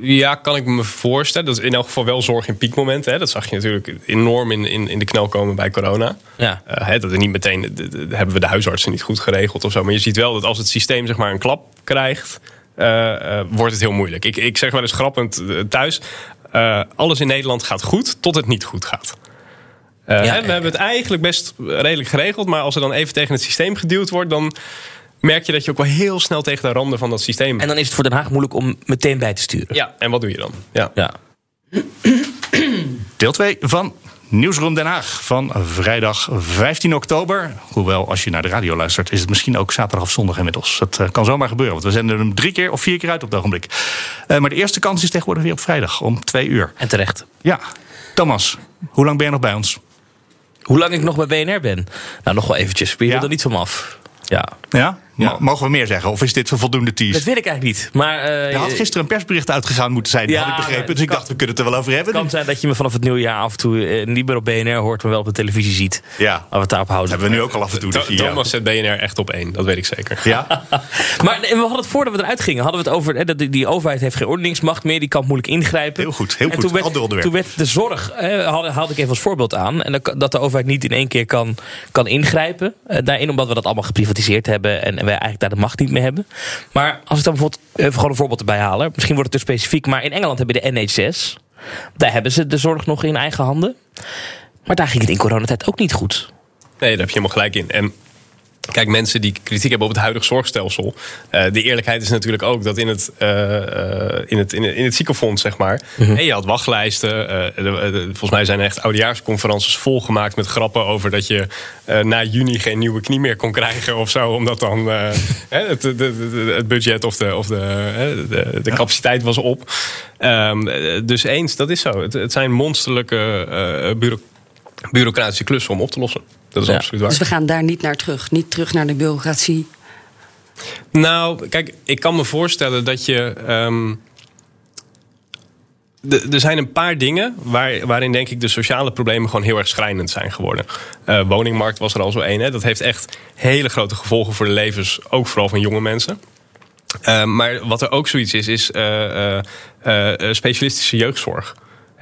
ja, kan ik me voorstellen. Dat is in elk geval wel zorg in piekmomenten. Hè. Dat zag je natuurlijk enorm in, in, in de knel komen bij corona. Ja. Eh, hè, dat er niet meteen de- de- de- hebben we de huisartsen niet goed geregeld of zo. Maar je ziet wel dat als het systeem zeg maar een klap krijgt, eh, eh, wordt het heel moeilijk. Ik, ik zeg wel eens grappend eh, thuis: eh, alles in Nederland gaat goed tot het niet goed gaat. Eh, Ja, hè, we hebben het eigenlijk best redelijk geregeld, maar als er dan even tegen het systeem geduwd wordt, dan merk je dat je ook wel heel snel tegen de randen van dat systeem. En dan is het voor Den Haag moeilijk om meteen bij te sturen. Ja, en wat doe je dan? Ja. Ja. [clears throat] Deel 2 van Nieuwsroom Den Haag van vrijdag 15 oktober. Hoewel, als je naar de radio luistert, is het misschien ook zaterdag of zondag inmiddels. Dat eh, kan zomaar gebeuren, want we zenden hem drie keer of vier keer uit op het ogenblik. Eh, maar de eerste kans is tegenwoordig weer op vrijdag om twee uur. En terecht. Ja. Thomas, hoe lang ben je nog bij ons? Hoe lang ik nog bij BNR ben? Nou, nog wel eventjes. Je wil er niet van af. Ja. Ja? Mo- Mogen we meer zeggen? Of is dit een voldoende tease? Dat weet ik eigenlijk niet. Maar, eh, er had gisteren een persbericht uitgegaan moeten zijn, Ja, had ik begrepen. dus ik kan- dacht, we kunnen het er wel over hebben. Het kan zijn dat je me vanaf het nieuwe jaar af en toe eh, niet meer op BNR hoort, maar wel op de televisie ziet. Ja. Laten we het daarop houden. hebben we nu ook al af en toe. Tho- dus ja. Thomas zet BNR echt op één, dat weet ik zeker. Ja? [laughs] Maar we hadden het voordat we eruit gingen, hadden we het over hè, dat die, die overheid heeft geen ordeningsmacht meer, die kan moeilijk ingrijpen. Heel goed, heel en goed. Toen werd, onderwerp. toen werd de zorg, eh, haalde, haalde ik even als voorbeeld aan, en dat, dat de overheid niet in één keer kan, kan ingrijpen. Eh, daarin omdat we dat allemaal geprivatiseerd hebben en, en eigenlijk daar de macht niet meer hebben. Maar als ik dan bijvoorbeeld even gewoon een voorbeeld erbij halen, misschien wordt het te specifiek, maar in Engeland hebben de NHS. Daar hebben ze de zorg nog in eigen handen. Maar daar ging het in coronatijd ook niet goed. Nee, daar heb je helemaal gelijk in. En kijk, mensen die kritiek hebben op het huidige zorgstelsel. eh, de eerlijkheid is natuurlijk ook dat in het, eh, in het, in het, in het ziekenfonds, zeg maar. hè, je had wachtlijsten. de- de- volgens mij zijn er echt oudejaarsconferences volgemaakt met grappen over dat je na juni geen nieuwe knie meer kon krijgen of zo. Omdat dan [laughs] het, het budget of de, of de, de, capaciteit was op. Ehm, eh, dus eens, dat is zo. Het, het zijn monsterlijke bureau- bureaucratische klussen om op te lossen. Dat is Ja. absoluut waar. Dus we gaan daar niet naar terug. Niet terug naar de bureaucratie. Nou, kijk, ik kan me voorstellen dat je. ehm, de- er zijn een paar dingen waar, waarin denk ik de sociale problemen gewoon heel erg schrijnend zijn geworden. Eh, woningmarkt was er al zo één. hè. Dat heeft echt hele grote gevolgen voor de levens, ook vooral van jonge mensen. Eh, maar wat er ook zoiets is, is eh, eh, eh, specialistische jeugdzorg.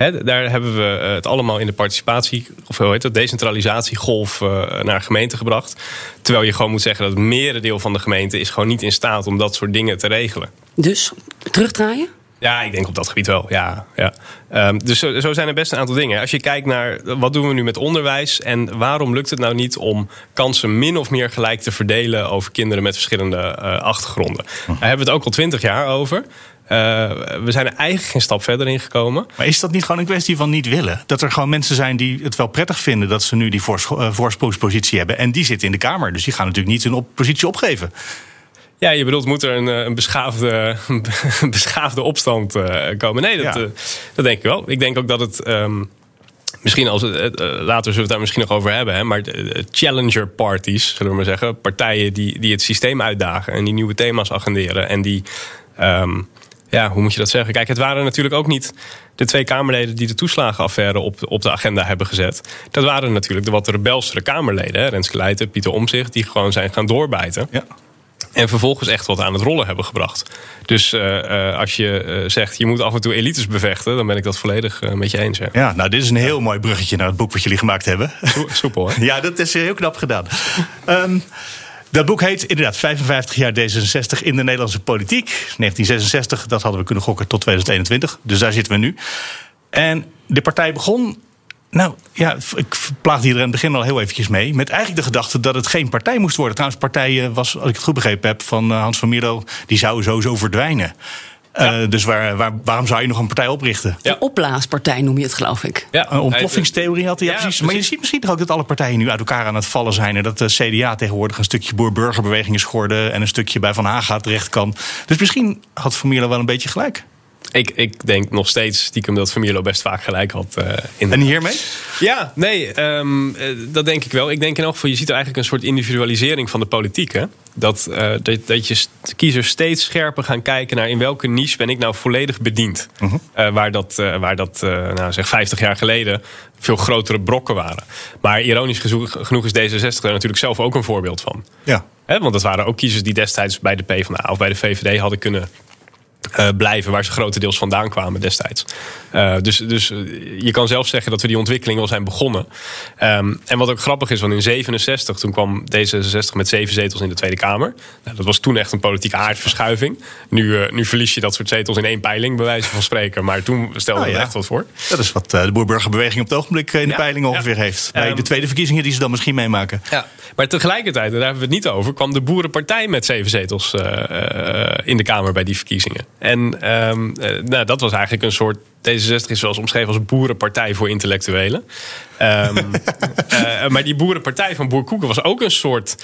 Daar hebben we eh, het allemaal in de participatie, of hoe heet dat, decentralisatiegolf eh, naar gemeenten gebracht. Terwijl je gewoon moet zeggen dat het merendeel van de gemeente is gewoon niet in staat om dat soort dingen te regelen. Dus terugdraaien? Ja, ik denk op dat gebied wel. Ja, ja. Ehm, dus zo, zo zijn er best een aantal dingen. Als je kijkt naar wat doen we nu met onderwijs en waarom lukt het nou niet om kansen min of meer gelijk te verdelen over kinderen met verschillende eh, achtergronden? Daar hebben we het ook al twintig jaar over. Eh, we zijn er eigenlijk geen stap verder in gekomen. Maar is dat niet gewoon een kwestie van niet willen? Dat er gewoon mensen zijn die het wel prettig vinden dat ze nu die eh, voorsprongspositie hebben. En die zitten in de Kamer. Dus die gaan natuurlijk niet hun op- positie opgeven. Ja, je bedoelt, moet er een, eh, een beschaafde, [laughs] een beschaafde opstand komen? Nee, dat, Ja. dat denk ik wel. Ik denk ook dat het. ehm, misschien als het, later zullen we het daar misschien nog over hebben. Hè, maar challenger parties, zullen we maar zeggen. Partijen die, die het systeem uitdagen en die nieuwe thema's agenderen. En die. ehm, ja, hoe moet je dat zeggen? Kijk, het waren natuurlijk ook niet de twee Kamerleden die de toeslagenaffaire op, op de agenda hebben gezet. Dat waren natuurlijk de wat rebelsere Kamerleden. Hè? Renske Leijten, Pieter Omzicht, die gewoon zijn gaan doorbijten. En vervolgens echt wat aan het rollen hebben gebracht. Dus eh, eh, als je eh, zegt, je moet af en toe elites bevechten... dan ben ik dat volledig met je eens. Ja. Ja, nou, dit is een heel mooi bruggetje naar het boek wat jullie gemaakt hebben. Soepel, hè? [laughs] Ja, dat is heel knap gedaan. Ehm, dat boek heet inderdaad 55 jaar D66 in de Nederlandse politiek. 1966, dat hadden we kunnen gokken tot 2021. Dus daar zitten we nu. En de partij begon. Nou ja, ik plaagde hier in het begin al heel eventjes mee. Met eigenlijk de gedachte dat het geen partij moest worden. Trouwens, partij eh, was, als ik het goed begrepen heb, van eh, Hans van Mierlo. Die zou sowieso verdwijnen. Eh, dus waar, waar, waarom zou je nog een partij oprichten? Een opblaaspartij noem je het, geloof ik. Ja, Een ontploffingstheorie had hij. Ja, Ja, precies. Maar je ziet misschien toch ook dat alle partijen nu uit elkaar aan het vallen zijn. En dat de CDA tegenwoordig een stukje boer-burgerbeweging is geworden. En een stukje bij Van Haga terecht kan. Dus misschien had Mierlo wel een beetje gelijk. Ik, ik denk nog steeds stiekem dat Van Mierlo best vaak gelijk had. eh, in En hiermee? Ja, nee, ehm, eh, dat denk ik wel. Ik denk in elk geval, je ziet er eigenlijk een soort individualisering van de politiek. Hè? Dat, eh, dat, dat je kiezers steeds scherper gaan kijken naar in welke niche ben ik nou volledig bediend. Eh, waar dat, waar dat nou, zeg 50 jaar geleden veel grotere brokken waren. Maar ironisch genoeg is D66 daar natuurlijk zelf ook een voorbeeld van. Ja. Want dat waren ook kiezers die destijds bij de PvdA of bij de VVD hadden kunnen eh, blijven waar ze grotendeels vandaan kwamen destijds. Eh, dus dus eh, je kan zelf zeggen dat we die ontwikkeling wel zijn begonnen. Ehm, en wat ook grappig is, want in 67 toen kwam D66 met zeven zetels in de Tweede Kamer. Nou, dat was toen echt een politieke aardverschuiving. Nu, nu verlies je dat soort zetels in één peiling, bij wijze van spreken. Maar toen stelde Oh, we ja. er echt wat voor. Dat is wat de boer-burgerbeweging op het ogenblik in de Ja, peiling ongeveer ja. heeft. Bij Ehm, de tweede verkiezingen die ze dan misschien meemaken. Ja, maar tegelijkertijd, daar hebben we het niet over, kwam de Boerenpartij met zeven zetels in de Kamer bij die verkiezingen. En ehm, eh, nou, dat was eigenlijk een soort. D66 is zoals omschreven als boerenpartij voor intellectuelen. Ehm, [laughs] eh, maar die boerenpartij van Boer Koeken was ook een soort.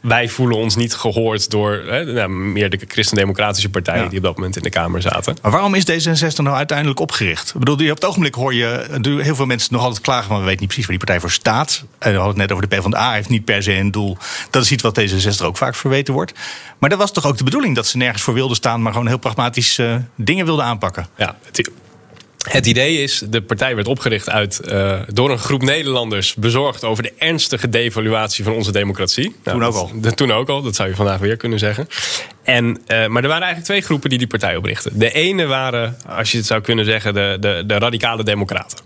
Wij voelen ons niet gehoord door hè, nou, meer de christendemocratische partijen Ja. die op dat moment in de Kamer zaten. Maar waarom is D66 nou uiteindelijk opgericht? Ik bedoel, op het ogenblik hoor je heel veel mensen nog altijd klagen... maar we weten niet precies waar die partij voor staat. En we hadden het net over de PvdA, heeft niet per se een doel. Dat is iets wat D66 ook vaak verweten wordt. Maar dat was toch ook de bedoeling dat ze nergens voor wilden staan... maar gewoon heel pragmatisch eh, dingen wilden aanpakken? Ja, het, het idee is, de partij werd opgericht uit, eh, door een groep Nederlanders... bezorgd over de ernstige devaluatie van onze democratie. Nou, Toen ook al. dat- toen ook al, dat zou je vandaag weer kunnen zeggen. En, eh, maar er waren eigenlijk twee groepen die die partij oprichten. De ene waren, als je het zou kunnen zeggen, de, de, de radicale democraten.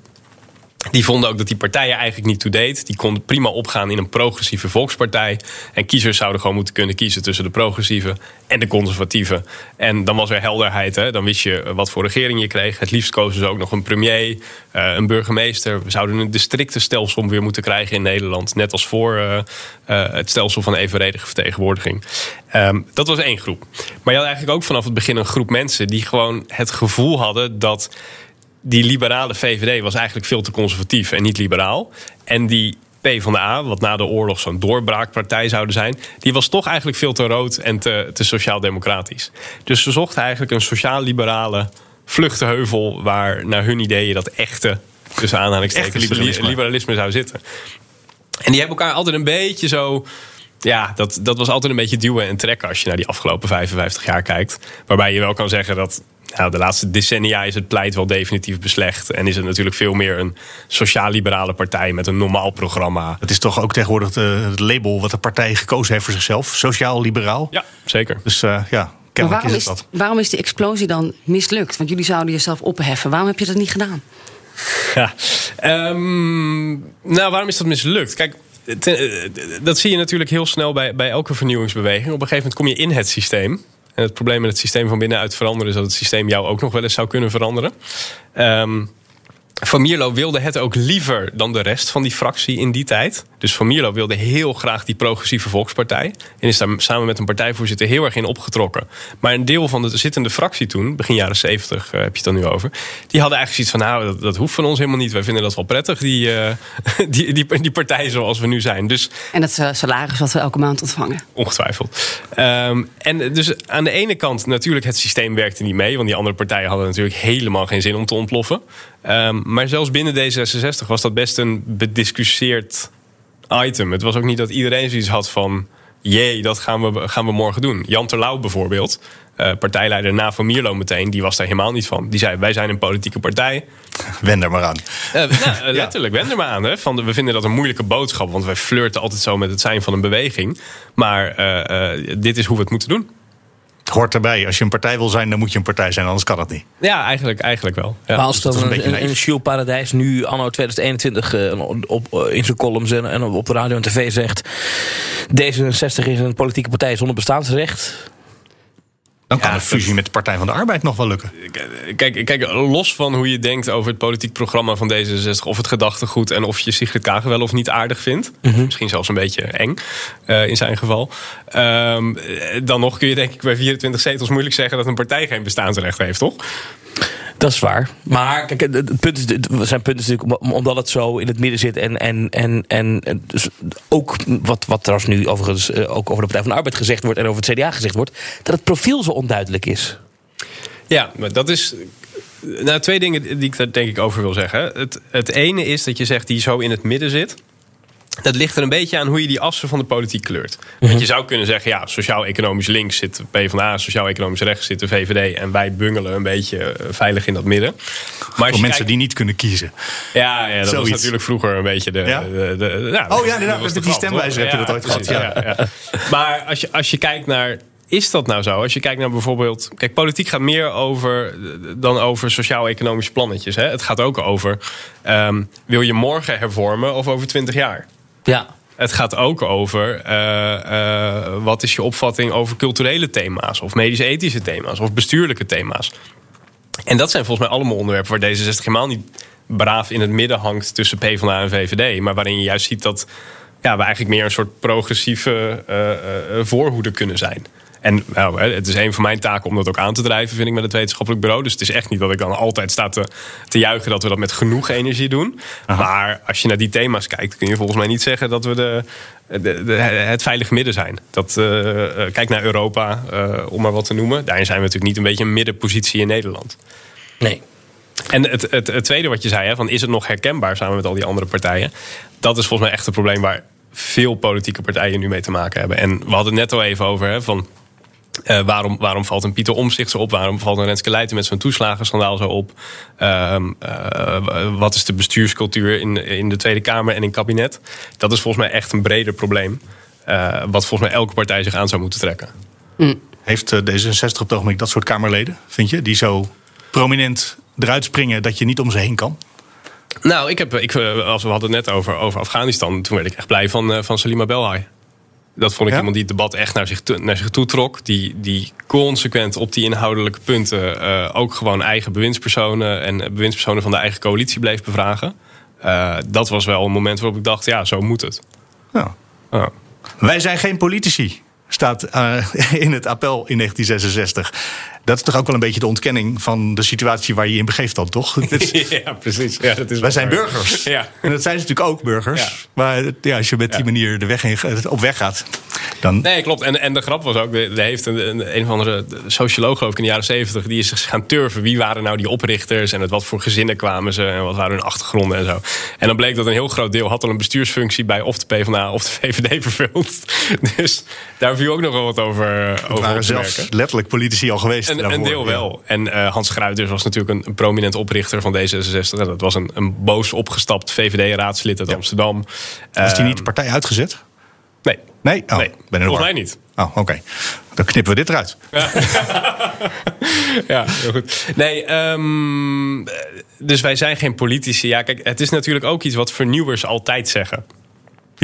Die vonden ook dat die partijen eigenlijk niet toe-deed. Die konden prima opgaan in een progressieve volkspartij. En kiezers zouden gewoon moeten kunnen kiezen tussen de progressieve en de conservatieve. En dan was er helderheid. Hè? Dan wist je wat voor regering je kreeg. Het liefst kozen ze ook nog een premier, eh, een burgemeester. We zouden een districtenstelsel weer moeten krijgen in Nederland. Net als voor eh, eh, het stelsel van evenredige vertegenwoordiging. Ehm, dat was één groep. Maar je had eigenlijk ook vanaf het begin een groep mensen die gewoon het gevoel hadden dat die liberale VVD was eigenlijk veel te conservatief en niet liberaal. En die PvdA, wat na de oorlog zo'n doorbraakpartij zouden zijn... die was toch eigenlijk veel te rood en te, te sociaal-democratisch. Dus ze zochten eigenlijk een sociaal-liberale vluchtheuvel... waar naar hun ideeën dat echte, tussen aanhalingstekens, Echte liberalisme. liberalisme zou zitten. En die hebben elkaar altijd een beetje zo... Ja, dat, dat was altijd een beetje duwen en trekken als je naar die afgelopen 55 jaar kijkt. Waarbij je wel kan zeggen dat nou, de laatste decennia is het pleit wel definitief beslecht. En is het natuurlijk veel meer een sociaal-liberale partij met een normaal programma. Het is toch ook tegenwoordig de- het label wat de partij gekozen heeft voor zichzelf. Sociaal-liberaal. Ja, zeker. Dus eh, ja, Maar kennelijk waarom is is, het dat. waarom is die explosie dan mislukt? Want jullie zouden jezelf opheffen. Waarom heb je dat niet gedaan? Ja. Ehm, nou, waarom is dat mislukt? Kijk, ten- eh, dat zie je natuurlijk heel snel bij, bij elke vernieuwingsbeweging. Op een gegeven moment kom je in het systeem. En het probleem met het systeem van binnenuit veranderen is dat het systeem jou ook nog wel eens zou kunnen veranderen. Ehm van Mierlo wilde het ook liever dan de rest van die fractie in die tijd. Dus Van Mierlo wilde heel graag die progressieve volkspartij. En is daar samen met een partijvoorzitter heel erg in opgetrokken. Maar een deel van de zittende fractie toen, begin jaren 70 heb je het dan nu over. Die hadden eigenlijk zoiets van, nou dat, dat hoeft van ons helemaal niet. Wij vinden dat wel prettig, die, uh, [laughs] die, die, die partij zoals we nu zijn. Dus, en het salaris wat we elke maand ontvangen. Ongetwijfeld. Um, en dus aan de ene kant natuurlijk het systeem werkte niet mee. Want die andere partijen hadden natuurlijk helemaal geen zin om te ontploffen. Um, maar zelfs binnen D66 was dat best een bediscussieerd item. Het was ook niet dat iedereen zoiets had van... jee, dat gaan we, gaan we morgen doen. Jan Terlouw bijvoorbeeld, uh, partijleider na Van Mierlo meteen... die was daar helemaal niet van. Die zei, wij zijn een politieke partij. Wend er maar aan. Uh, nou, [laughs] letterlijk, wend er maar aan. Hè. Van de, we vinden dat een moeilijke boodschap... want wij flirten altijd zo met het zijn van een beweging. Maar uh, dit is hoe we het moeten doen. Hoort erbij. Als je een partij wil zijn, dan moet je een partij zijn, anders kan het niet. Ja, eigenlijk, eigenlijk wel. Ja. Maar als dan dus een, een, een Jules Paradijs nu anno 2021 uh, op, uh, in zijn columns en, en op de radio en tv zegt... D66 is een politieke partij zonder bestaansrecht... Dan kan ja, een fusie met de Partij van de Arbeid nog wel lukken. Kijk, kijk, los van hoe je denkt over het politiek programma van D66... of het gedachtegoed en of je Sigrid Kaag wel of niet aardig vindt... Mm -hmm. misschien zelfs een beetje eng uh, in zijn geval... Um, dan nog kun je denk ik bij 24 zetels moeilijk zeggen... dat een partij geen bestaansrecht heeft, toch? Dat is waar. Maar kijk, het punt is, zijn punt is natuurlijk omdat het zo in het midden zit. En, en, en, en dus ook wat, wat trouwens nu overigens ook over de Partij van de Arbeid gezegd wordt. En over het CDA gezegd wordt. Dat het profiel zo onduidelijk is. Ja, maar dat is. Nou, twee dingen die ik daar denk ik over wil zeggen. Het, het ene is dat je zegt die zo in het midden zit. Dat ligt er een beetje aan hoe je die assen van de politiek kleurt. Want je zou kunnen zeggen, ja, sociaal-economisch links zit de PvdA, sociaal-economisch rechts zit de VVD en wij bungelen een beetje veilig in dat midden. Maar Voor mensen kijkt... die niet kunnen kiezen. Ja, ja dat Zoiets. was natuurlijk vroeger een beetje de. Ja? de, de ja, oh ja, nou, met die stemwijzer heb je dat ooit gehad. Ja. Ja, maar als je, als je kijkt naar is dat nou zo? Als je kijkt naar bijvoorbeeld. Kijk, politiek gaat meer over dan over sociaal-economische plannetjes. Hè? Het gaat ook over. Um, wil je morgen hervormen of over twintig jaar? Ja. Het gaat ook over uh, uh, wat is je opvatting over culturele thema's, of medisch-ethische thema's, of bestuurlijke thema's. En dat zijn volgens mij allemaal onderwerpen waar D66 helemaal niet braaf in het midden hangt tussen PvdA en VVD. Maar waarin je juist ziet dat ja, we eigenlijk meer een soort progressieve uh, voorhoede kunnen zijn. En nou, het is een van mijn taken om dat ook aan te drijven, vind ik, met het wetenschappelijk bureau. Dus het is echt niet dat ik dan altijd sta te, te juichen dat we dat met genoeg energie doen. Aha. Maar als je naar die thema's kijkt, kun je volgens mij niet zeggen dat we de, de, de het veilig midden zijn. Dat, uh, kijk naar Europa, uh, om maar wat te noemen. Daarin zijn we natuurlijk niet een beetje een middenpositie in Nederland. Nee. En het, het, het tweede wat je zei, hè, van is het nog herkenbaar samen met al die andere partijen? Dat is volgens mij echt een probleem waar veel politieke partijen nu mee te maken hebben. En we hadden het net al even over, hè, van uh, waarom, waarom valt een Pieter Omzicht zo op? Waarom valt een Renske Leijten met zo'n toeslagenschandaal zo op? Uh, uh, wat is de bestuurscultuur in, in de Tweede Kamer en in het kabinet? Dat is volgens mij echt een breder probleem. wat volgens mij elke partij zich aan zou moeten trekken. Mm. Heeft D66 op het ogenblik dat soort Kamerleden, vind je? Die zo prominent eruit springen dat je niet om ze heen kan? Nou, ik heb, ik, als we hadden het net over, over Afghanistan, toen werd ik echt blij van, van Salima Belhai. Dat vond ik ja? iemand die het debat echt naar zich, naar zich toe trok. Die, die consequent op die inhoudelijke punten uh, ook gewoon eigen bewindspersonen en bewindspersonen van de eigen coalitie bleef bevragen. Uh, dat was wel een moment waarop ik dacht, ja, zo moet het. Ja. Wij zijn geen politici, staat uh, [laughs] in het appel in 1966. Dat is toch ook wel een beetje de ontkenning van de situatie waar je in begeeft dan, toch? Is, [laughs] ja, precies. Ja, dat is wij zijn burgers. Ja. En dat zijn ze natuurlijk ook burgers. Ja. Maar ja, als je met die manier de weg op weg gaat, dan... Nee, klopt. En, en de grap was ook, er heeft een, een, een of andere socioloog geloof ik in de jaren zeventig... die is zich gaan turven. Wie waren nou die oprichters en uit wat voor gezinnen kwamen ze... en wat waren hun achtergronden en zo. En dan bleek dat een heel groot deel had al een bestuursfunctie... bij of de PvdA of de VVD [laughs] vervuld. Dus daar viel ook nog wel wat over, over waren zelfs letterlijk politici al geweest. Een, een deel wel. Ja. En uh, Hans Gruiters was natuurlijk een, een, prominent oprichter van D66. En dat was een, een boos opgestapt VVD-raadslid uit ja. Amsterdam. Was die niet de partij uitgezet? Nee. Nee? Oh, nee. Ben Volgens mij niet. Oh, oké. Okay. Dan knippen we dit eruit. Ja, [laughs] ja heel goed. Nee, um, dus wij zijn geen politici. Ja, kijk, het is natuurlijk ook iets wat vernieuwers altijd zeggen.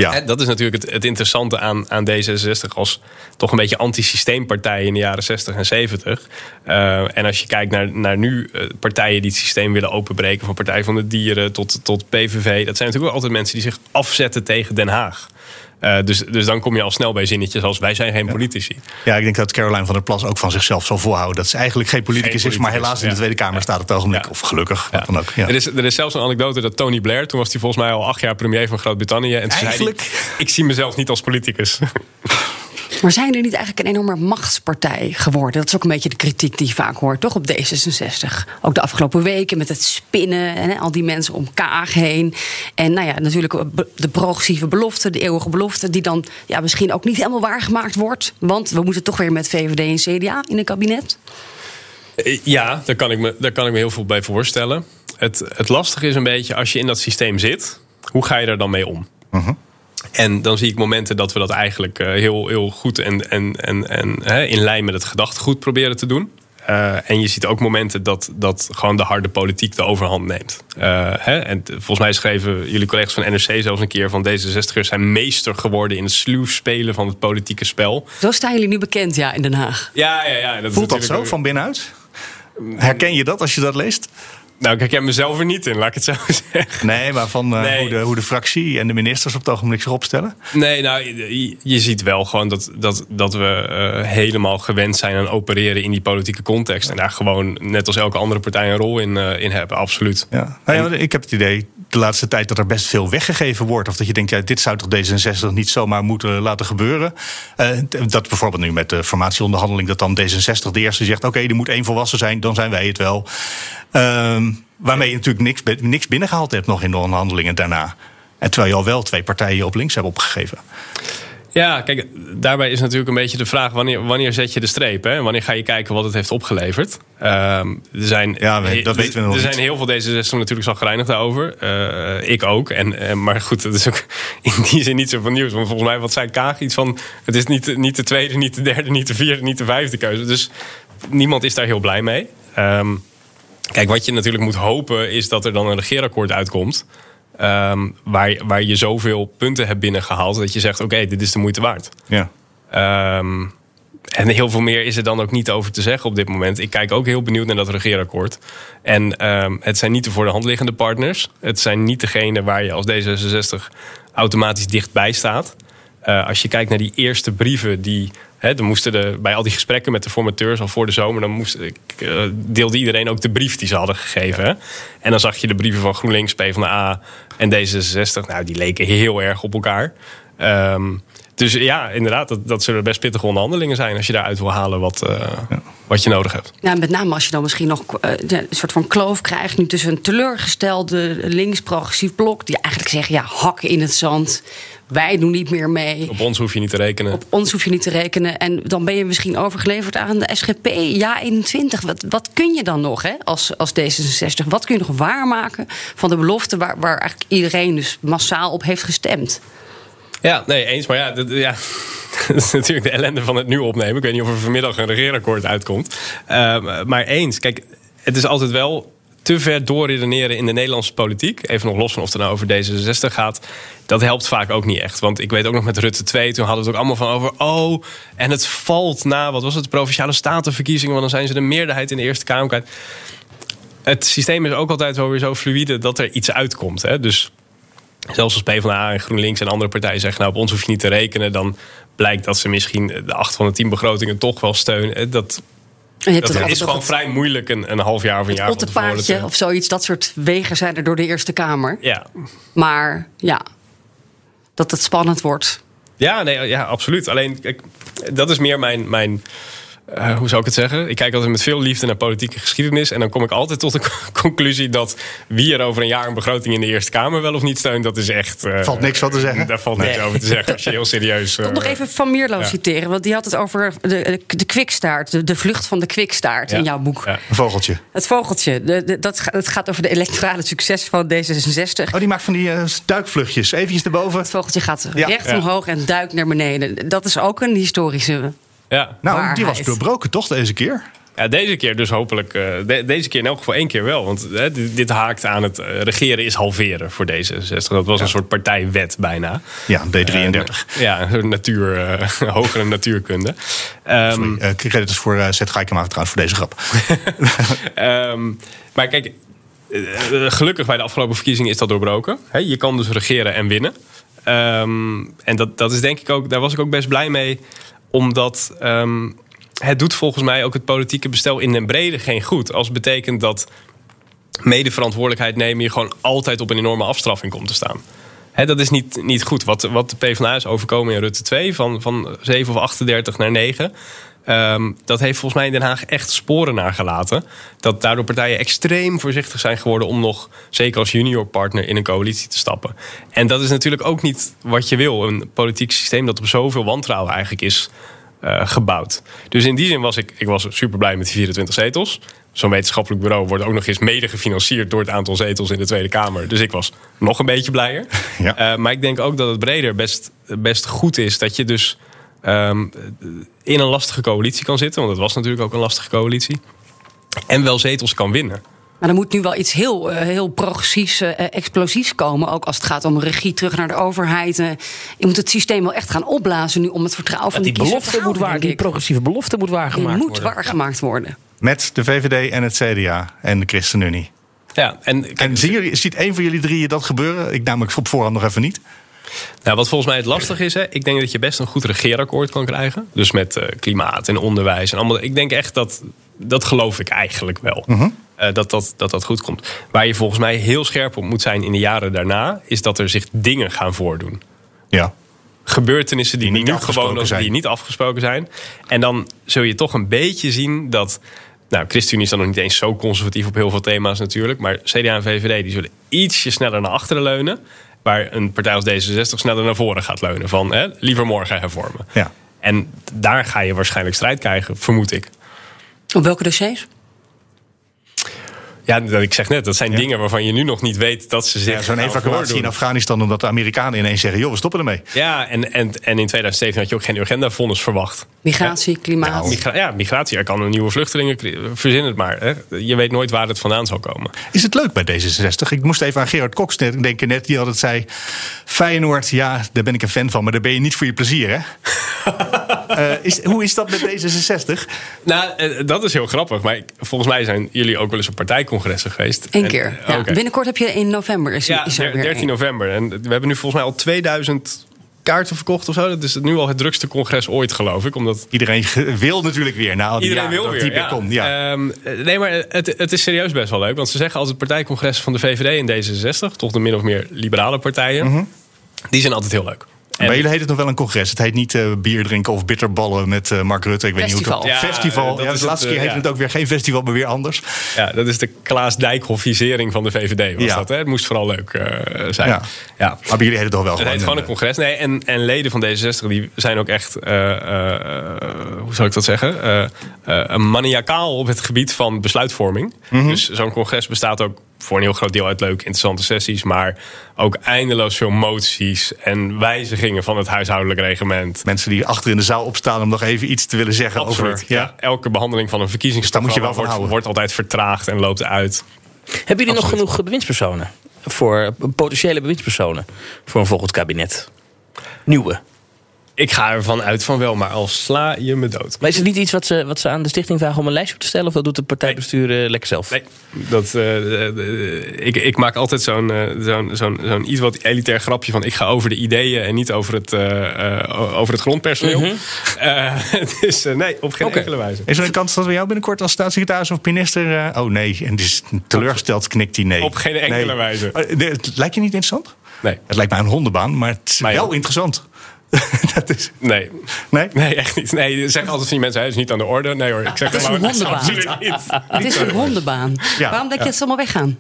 Ja. Dat is natuurlijk het, het interessante aan, aan D66 als toch een beetje antisysteempartij in de jaren 60 en 70. Uh, en als je kijkt naar, naar nu uh, partijen die het systeem willen openbreken, van Partij van de Dieren tot, tot PVV, dat zijn natuurlijk altijd mensen die zich afzetten tegen Den Haag. Uh, dus, dus dan kom je al snel bij zinnetjes als wij zijn geen politici. Ja, ik denk dat Caroline van der Plas ook van zichzelf zal voorhouden dat ze eigenlijk geen politicus, geen politicus is, maar helaas in de Tweede Kamer staat het ogenblik. Of gelukkig, wat dan ook. Er, is, er is zelfs een anekdote dat Tony Blair, toen was hij volgens mij al acht jaar premier van Groot-Brittannië. En toen eigenlijk? zei hij, ik zie mezelf niet als politicus. [laughs] Maar zijn er niet eigenlijk een enorme machtspartij geworden? Dat is ook een beetje de kritiek die je vaak hoort, toch? Op D66. Ook de afgelopen weken met het spinnen en al die mensen om Kaag heen. En nou ja, natuurlijk de progressieve belofte, de eeuwige belofte, die dan ja, misschien ook niet helemaal waargemaakt wordt. Want we moeten toch weer met VVD en CDA in een kabinet. Ja, daar kan ik me, daar kan ik me heel veel bij voorstellen. Het, het lastige is een beetje als je in dat systeem zit, hoe ga je er dan mee om? Uh -huh. En dan zie ik momenten dat we dat eigenlijk heel, heel goed en, en, en, en hè, in lijn met het gedachtegoed proberen te doen. Uh, en je ziet ook momenten dat, dat gewoon de harde politiek de overhand neemt. Uh, hè? En volgens mij schreven jullie collega's van NRC zelfs een keer van D66'ers zijn meester geworden in het sluw spelen van het politieke spel. Zo staan jullie nu bekend, ja, in Den Haag. Ja, ja, ja. Dat Voelt dat zo van binnenuit? Herken je dat als je dat leest? Nou, ik herken mezelf er niet in, laat ik het zo [laughs] zeggen. Nee, maar van uh, nee. hoe, de, hoe de fractie en de ministers op het ogenblik zich opstellen? Nee, nou, je, je ziet wel gewoon dat, dat, dat we uh, helemaal gewend zijn aan opereren in die politieke context. En daar gewoon, net als elke andere partij, een rol in, uh, in hebben, absoluut. Ja. Nou ja, ik heb het idee de laatste tijd dat er best veel weggegeven wordt. Of dat je denkt, ja, dit zou toch D66 niet zomaar moeten laten gebeuren. dat bijvoorbeeld nu met de formatieonderhandeling, dat dan D66 de eerste zegt: oké, er moet één volwassen zijn, dan zijn wij het wel. Um, waarmee je natuurlijk niks, niks binnengehaald hebt nog in de onderhandelingen daarna. En terwijl je al wel twee partijen op links hebt opgegeven. Ja, kijk, daarbij is natuurlijk een beetje de vraag: wanneer, wanneer zet je de streep? Hè? Wanneer ga je kijken wat het heeft opgeleverd? Um, er zijn, ja, dat weten we nog Er zijn heel veel D66 natuurlijk zagrijnig daarover. Uh, ik ook. En, uh, maar goed, dat is ook [laughs] in die zin niet zo van nieuws. Want volgens mij, wat zei Kaag? Iets van: het is niet, niet de tweede, niet de derde, niet de vierde, niet de vijfde keuze. Dus niemand is daar heel blij mee. Um, Kijk, wat je natuurlijk moet hopen is dat er dan een regeerakkoord uitkomt. Um, waar, waar je zoveel punten hebt binnengehaald dat je zegt: oké, okay, dit is de moeite waard. Ja. Um, en heel veel meer is er dan ook niet over te zeggen op dit moment. Ik kijk ook heel benieuwd naar dat regeerakkoord. En um, het zijn niet de voor de hand liggende partners. Het zijn niet degene waar je als D66 automatisch dichtbij staat. Uh, als je kijkt naar die eerste brieven die He, dan moesten de, bij al die gesprekken met de formateurs al voor de zomer, dan moest, uh, deelde iedereen ook de brief die ze hadden gegeven. En dan zag je de brieven van GroenLinks, PvdA en D66. Nou, die leken heel erg op elkaar. Um, dus ja, inderdaad, dat, dat zullen best pittige onderhandelingen zijn als je daaruit wil halen wat, uh, ja. wat je nodig hebt. Ja, met name als je dan misschien nog uh, een soort van kloof krijgt nu tussen een teleurgestelde links-progressief blok, die eigenlijk zeggen: ja, hakken in het zand. Wij doen niet meer mee. Op ons hoef je niet te rekenen. Op ons hoef je niet te rekenen. En dan ben je misschien overgeleverd aan de SGP. Ja, 21. Wat, wat kun je dan nog hè, als, als D66? Wat kun je nog waarmaken van de belofte waar, waar eigenlijk iedereen dus massaal op heeft gestemd? Ja, nee, eens. Maar ja, dat, ja, [laughs] dat is natuurlijk de ellende van het nu opnemen. Ik weet niet of er vanmiddag een regeerakkoord uitkomt. Uh, maar eens, kijk, het is altijd wel te ver doorredeneren in de Nederlandse politiek. Even nog los van of het nou over D66 gaat. Dat helpt vaak ook niet echt. Want ik weet ook nog met Rutte 2, toen hadden we het ook allemaal van over... oh, en het valt na, wat was het, de Provinciale Statenverkiezingen... want dan zijn ze de meerderheid in de Eerste Kamer. Het systeem is ook altijd wel weer zo fluïde dat er iets uitkomt. Hè? Dus zelfs als PvdA en GroenLinks en andere partijen zeggen... nou, op ons hoef je niet te rekenen... dan blijkt dat ze misschien de 8 van de 10 begrotingen toch wel steunen. Dat, dat is gewoon vrij moeilijk een, een half jaar of een jaar te... of zoiets. Dat soort wegen zijn er door de Eerste Kamer. Ja. Maar ja, dat het spannend wordt. Ja, nee, ja absoluut. Alleen, kijk, dat is meer mijn... mijn uh, hoe zou ik het zeggen? Ik kijk altijd met veel liefde naar politieke geschiedenis. En dan kom ik altijd tot de [laughs] conclusie dat wie er over een jaar een begroting in de Eerste Kamer wel of niet steunt, dat is echt. Uh, valt niks van te zeggen. Daar valt niks nee. over te zeggen als je heel [laughs] serieus. Ik wil nog even Van Mierlo ja. citeren, want die had het over de, de kwikstaart, de, de vlucht van de kwikstaart ja. in jouw boek. Ja. Een vogeltje. Het vogeltje. De, de, dat, het gaat over de electorale succes van D66. Oh, die maakt van die uh, duikvluchtjes. Eventjes erboven. Het vogeltje gaat recht omhoog en duikt naar beneden. Dat is ook een historische. Ja. Nou, die was doorbroken toch deze keer? Ja, deze keer dus hopelijk. eh, de- deze keer in elk geval één keer wel. Want hè, dit, dit haakt aan het eh, regeren is halveren voor D66. Dat was een soort partijwet bijna. Ja, D33. Eh, ja, een soort natuur, eh, [laughs] hogere natuurkunde. Ehm, Sorry, credits voor uh, Seth Geikema trouwens voor deze grap. [laughs] Ehm, maar kijk, gelukkig bij de afgelopen verkiezingen is dat doorbroken. Hè, je kan dus regeren en winnen. Ehm, en dat, dat is denk ik ook, daar was ik ook best blij mee. Omdat ehm, het doet volgens mij ook het politieke bestel in den brede geen goed. Als betekent dat medeverantwoordelijkheid nemen je gewoon altijd op een enorme afstraffing komt te staan. Dat is niet, niet goed. Wat, wat de PvdA is overkomen in Rutte 2, van, van 7 of 38 naar 9. Ehm, dat heeft volgens mij in Den Haag echt sporen nagelaten. Dat daardoor partijen extreem voorzichtig zijn geworden om nog, zeker als juniorpartner, in een coalitie te stappen. En dat is natuurlijk ook niet wat je wil. Een politiek systeem dat op zoveel wantrouwen eigenlijk is eh, gebouwd. Dus in die zin was ik, ik was super blij met die 24 zetels. Zo'n wetenschappelijk bureau wordt ook nog eens mede gefinancierd door het aantal zetels in de Tweede Kamer. Dus ik was nog een beetje blijer. Eh, maar ik denk ook dat het breder best, best goed is dat je dus ehm, in een lastige coalitie kan zitten. Want het was natuurlijk ook een lastige coalitie. En wel zetels kan winnen. Maar er moet nu wel iets heel, eh, heel progressiefs, eh, explosiefs komen. Ook als het gaat om regie terug naar de overheid. Eh, je moet het systeem wel echt gaan opblazen nu om het vertrouwen van die belofte moet houden, waar, die progressieve belofte moet waargemaakt Die moet worden. waargemaakt worden. Met de VVD en het CDA en de ChristenUnie. Ja, en, en zien jullie, ziet een van jullie drieën dat gebeuren? Ik namelijk op voorhand nog even niet. Nou, wat volgens mij het lastig is, hè, ik denk dat je best een goed regeerakkoord kan krijgen. Dus met eh, klimaat en onderwijs en allemaal. Ik denk echt dat, dat geloof ik eigenlijk wel. Eh, dat, dat, dat dat goed komt. Waar je volgens mij heel scherp op moet zijn in de jaren daarna, is dat er zich dingen gaan voordoen. Ja. Gebeurtenissen die, Die niet nu gewoon als, zijn. die niet afgesproken zijn. En dan zul je toch een beetje zien dat. Nou, ChristenUnie is dan nog niet eens zo conservatief op heel veel thema's natuurlijk. Maar CDA en VVD die zullen ietsje sneller naar achteren leunen. Waar een partij als D66 sneller naar voren gaat leunen. Van hè, liever morgen hervormen. Ja. En daar ga je waarschijnlijk strijd krijgen, vermoed ik. Op welke dossiers? Ja, dat- ik zeg net, dat zijn dingen waarvan je nu nog niet weet dat ze zich. Ja, Zo'n evacuatie in Afghanistan omdat de Amerikanen ineens zeggen... joh, we stoppen ermee. Ja, en, en, en in 2017 had je ook geen agendavondens verwacht. Migratie, klimaat. Nou, migra- ja, migratie. Er kan een nieuwe vluchtelingen. Verzin het maar. Hè. Je weet nooit waar het vandaan zal komen. Is het leuk bij D66? Ik moest even aan Gerard Cox net- denken net. Die altijd zei... Feyenoord, ja, daar ben ik een fan van. Maar daar ben je niet voor je plezier, hè? [laughs] Eh, is, hoe is dat met D66? Nou, eh, dat is heel grappig. Maar ik- volgens mij zijn jullie ook wel eens op partijcongressen geweest. Eén En- keer. Ja. oké. Binnenkort heb je in november. Is, Ja, is er der- weer 13 één. november. En we hebben nu volgens mij al 2000 kaarten verkocht of zo. Dat is nu al het drukste congres ooit, geloof ik. Omdat Iedereen wil natuurlijk weer. Na al die Iedereen jaren wil weer. die ja. komt, ja. Ehm, eh, nee, maar het, het is serieus best wel leuk. Want ze zeggen altijd partijcongressen van de VVD en D66. Toch de min of meer liberale partijen. Mhm. Die zijn altijd heel leuk. Bij jullie heet het nog wel een congres. Het heet niet eh, bier drinken of bitterballen met eh, Mark Rutte. Ik weet niet hoe het Ja, Festival. dat Ja, is de laatste het, keer eh, heette ja. het ook weer geen festival, maar weer anders. Ja, dat is de Klaas Dijkhoffisering van de VVD. Was Ja. dat, hè? Het moest vooral leuk eh, zijn. Ja. Ja. Maar bij jullie heet het toch wel Het heet gewoon gewoon een congres. Nee, en, en leden van D66 die zijn ook echt, eh, eh, hoe zou ik dat zeggen, Eh, eh, maniacaal op het gebied van besluitvorming. Mhm. Dus zo'n congres bestaat ook voor een heel groot deel uit leuke, interessante sessies. Maar ook eindeloos veel moties en wijzigingen van het huishoudelijk reglement. Mensen die achter in de zaal opstaan om nog even iets te willen zeggen Absoluut. over... Ja. elke behandeling van een verkiezingsprogramma moet je wel van wordt, wordt altijd vertraagd en loopt uit. Hebben jullie nog genoeg bewindspersonen? Voor potentiële bewindspersonen voor een volgend kabinet? Nieuwe. Ik ga ervan uit van wel, maar al sla je me dood. Maar is het niet iets wat ze, wat ze aan de stichting vragen om een lijstje op te stellen? Of dat doet het partijbestuur eh, lekker zelf? Nee, dat, eh, eh, ik, ik maak altijd zo'n zo'n zo'n zo'n iets wat elitair grapje van... ik ga over de ideeën en niet over het, eh, eh, over het grondpersoneel. Mhm. Eh, [laughs] dus nee, op geen enkele wijze. Is er een kans dat we jou binnenkort als staatssecretaris of minister... eh, oh nee, en dus teleurgesteld knikt hij nee. Op geen enkele Nee. wijze. Het lijkt je niet interessant? Nee. Het lijkt mij een hondenbaan, maar het is wel interessant. [laughs] dat is... Nee. Nee? Nee, echt niet. Nee, zeggen altijd van die mensen, hij is niet aan de orde. Nee hoor, ik zeg Het is een hondenbaan. Het is een hondenbaan. Ja, Waarom denk je dat ze allemaal weggaan?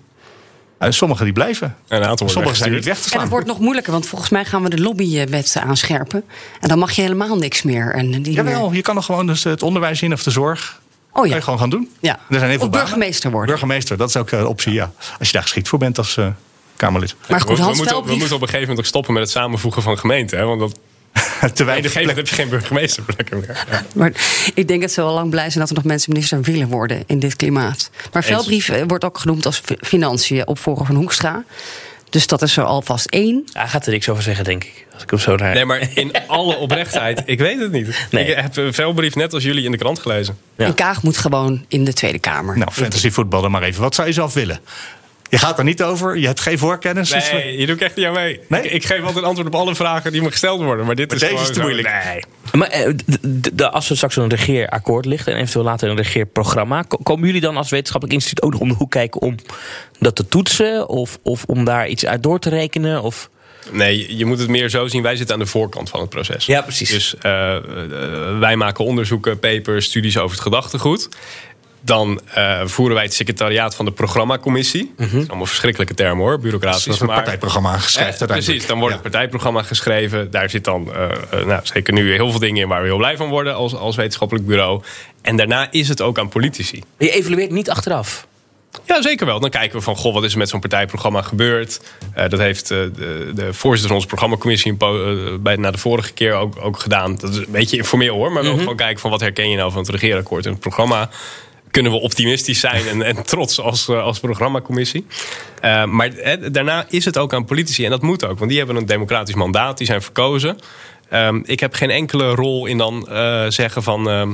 Eh, sommigen die blijven. Een aantal worden Sommigen zijn niet weg te En het wordt nog moeilijker, want volgens mij gaan we de lobbywet aanscherpen. En dan mag je helemaal niks meer. En die Jawel, je kan nog gewoon dus het onderwijs in of de zorg. Oh ja. Kan je gewoon gaan doen. Ja. Er zijn heel veel Of banen. burgemeester worden. Burgemeester, dat is ook een optie, ja. Als je daar geschikt voor bent als eh, Kamerlid. Maar goed, we, we Hans moeten, we moeten op een gegeven moment ook stoppen met het samenvoegen van gemeenten. Hè? Want dat, [laughs] te weinig plek. heb je geen burgemeesterplekken meer. Ja. [laughs] Maar ik denk dat ze wel lang blij zijn dat er nog mensen minister willen worden in dit klimaat. Maar Veldbrief eh, wordt ook genoemd als financiën opvolger van Hoekstra. Dus dat is er alvast één. Hij gaat er niks over zeggen, denk ik. Als ik hem zo naar... Nee, maar in alle oprechtheid, ik weet het niet. Nee. Ik heb een veldbrief net als jullie in de krant gelezen. En Kaag moet gewoon in de Tweede Kamer. Nou, fantasy voetbal dan maar even. Wat zou je zelf willen? Je gaat er niet over, je hebt geen voorkennis. dus- Nee, je doet echt niet aan mee. Ik, ik geef altijd antwoord op alle vragen die me gesteld worden. Maar dit is deze is te zo- moeilijk. Nee. Maar eh, d- d- d- als er straks een regeerakkoord ligt en eventueel later een regeerprogramma, ko- komen jullie dan als wetenschappelijk instituut ook nog om de hoek kijken om dat te toetsen of, of om daar iets uit door te rekenen? Of... Nee, je moet het meer zo zien. Wij zitten aan de voorkant van het proces. Ja, precies. Dus eh, eh, wij maken onderzoeken, papers, studies over het gedachtegoed. Dan eh, voeren wij het secretariaat van de programmacommissie. Dat is allemaal verschrikkelijke termen hoor, bureaucratisch. Precies, een maar- partijprogramma geschreven Eh, uiteindelijk. Precies, dan wordt het partijprogramma geschreven. Daar zit dan eh, nou, zeker nu heel veel dingen in waar we heel blij van worden als, als wetenschappelijk bureau. En daarna is het ook aan politici. Je evalueert niet achteraf. Ja, zeker wel. Dan kijken we van, goh, wat is er met zo'n partijprogramma gebeurd? Eh, dat heeft de, de voorzitter van onze programmacommissie eh, bij, na de vorige keer ook, ook gedaan. Dat is een beetje informeel hoor, maar wel Mhm. gewoon kijken van wat herken je nou van het regeerakkoord en het programma. Kunnen we optimistisch zijn en, en trots als, eh, als programmacommissie. Eh, maar daarna is het ook aan politici en dat moet ook, want die hebben een democratisch mandaat, die zijn verkozen. Ehm, ik heb geen enkele rol in dan eh, zeggen van. ehm,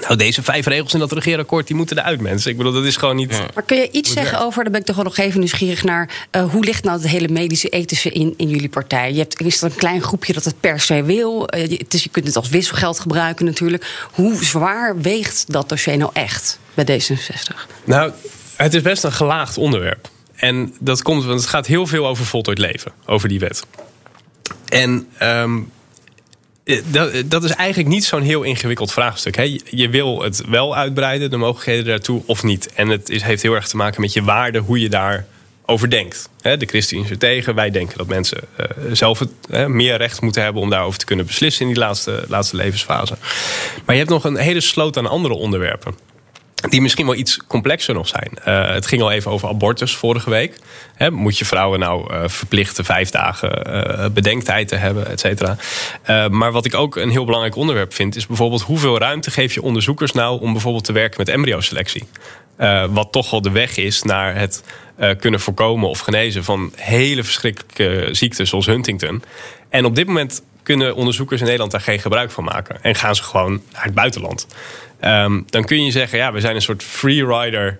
nou, deze vijf regels in dat regeerakkoord, die moeten eruit, mensen. Ik bedoel, dat is gewoon niet. Maar kun je iets zeggen over, daar ben ik toch wel nog even nieuwsgierig naar... eh, hoe ligt nou het hele medische ethische in, in jullie partij? Je hebt, is er een klein groepje dat het per se wil? Eh, je- dus je kunt het als wisselgeld gebruiken natuurlijk. Hoe zwaar weegt dat dossier nou echt bij D66? Nou, het is best een gelaagd onderwerp. En dat komt, want het gaat heel veel over voltooid leven, over die wet. En ehm, eh, dat, dat is eigenlijk niet zo'n heel ingewikkeld vraagstuk. Hè. Je- wil het wel uitbreiden, de mogelijkheden daartoe, of niet. En het is, heeft heel erg te maken met je waarde, hoe je daarover denkt. Hè, De ChristenUnie is er tegen. Wij denken dat mensen eh, zelf meer recht moeten hebben om daarover te kunnen beslissen in die laatste, laatste levensfase. Maar je hebt nog een hele sloot aan andere onderwerpen die misschien wel iets complexer nog zijn. Eh, het ging al even over abortus vorige week. Moet je vrouwen nou eh, verplichten vijf dagen eh, bedenktijd te hebben, et cetera. Maar wat ik ook een heel belangrijk onderwerp vind... is bijvoorbeeld hoeveel ruimte geef je onderzoekers nou... om bijvoorbeeld te werken met embryoselectie. Wat toch wel de weg is naar het kunnen voorkomen of genezen... van hele verschrikkelijke ziektes zoals Huntington. En op dit moment kunnen onderzoekers in Nederland daar geen gebruik van maken. En gaan ze gewoon naar het buitenland. Ehm, dan kun je zeggen, ja, we zijn een soort freerider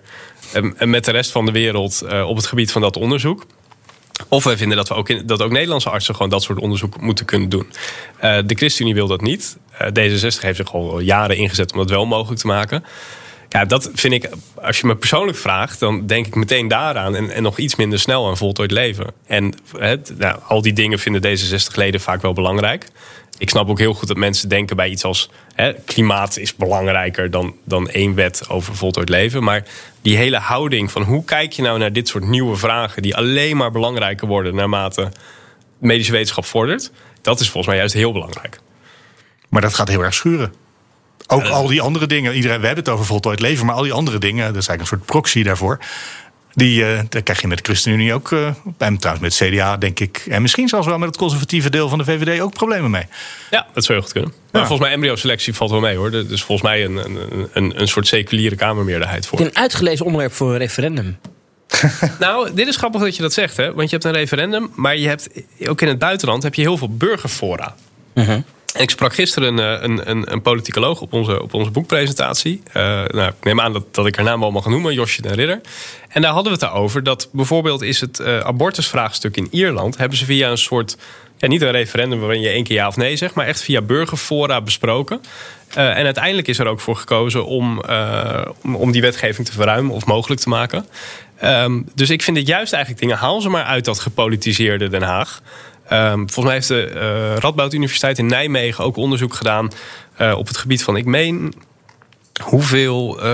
um, met de rest van de wereld eh, op het gebied van dat onderzoek. Of wij vinden dat, we ook dat ook Nederlandse artsen gewoon dat soort onderzoek moeten kunnen doen. Eh, de ChristenUnie wil dat niet. Eh, D66 heeft zich al jaren ingezet om dat wel mogelijk te maken. Ja, dat vind ik, als je me persoonlijk vraagt, dan denk ik meteen daaraan. En, en nog iets minder snel aan voltooid leven. En nou, al die dingen vinden D66-leden vaak wel belangrijk. Ik snap ook heel goed dat mensen denken bij iets als hè, klimaat is belangrijker dan, dan één wet over voltooid leven. Maar die hele houding van hoe kijk je nou naar dit soort nieuwe vragen die alleen maar belangrijker worden naarmate medische wetenschap vordert, dat is volgens mij juist heel belangrijk. Maar dat gaat heel erg schuren. Ook al die andere dingen. Iedereen, we hebben het over voltooid leven, maar al die andere dingen, dat is eigenlijk een soort proxy daarvoor. Die, eh, daar krijg je met de ChristenUnie ook, eh, en trouwens met CDA, denk ik. En misschien zelfs wel met het conservatieve deel van de VVD ook problemen mee. Ja, dat zou heel goed kunnen. Maar volgens mij embryoselectie valt wel mee hoor. Is volgens mij een, een, een, een soort seculiere kamermeerderheid voor. Een uitgelezen onderwerp voor een referendum. [laughs] Nou, dit is grappig dat je dat zegt, hè? Want je hebt een referendum, maar je hebt ook in het buitenland heb je heel veel burgerfora. En ik sprak gisteren een, een, een, een politicoloog op onze, op onze boekpresentatie. Eh, nou, ik neem aan dat, dat ik haar naam wel mag noemen, Josje den Ridder. En daar hadden we het over dat bijvoorbeeld is het eh, abortusvraagstuk in Ierland... hebben ze via een soort, niet een referendum waarin je één keer ja of nee zegt... maar echt via burgerfora besproken. Eh, en uiteindelijk is er ook voor gekozen om, eh, om, om die wetgeving te verruimen of mogelijk te maken. Ehm, dus ik vind het juist eigenlijk dingen, haal ze maar uit dat gepolitiseerde Den Haag. Ehm, volgens mij heeft de eh, Radboud Universiteit in Nijmegen ook onderzoek gedaan eh, op het gebied van, ik meen, hoeveel eh,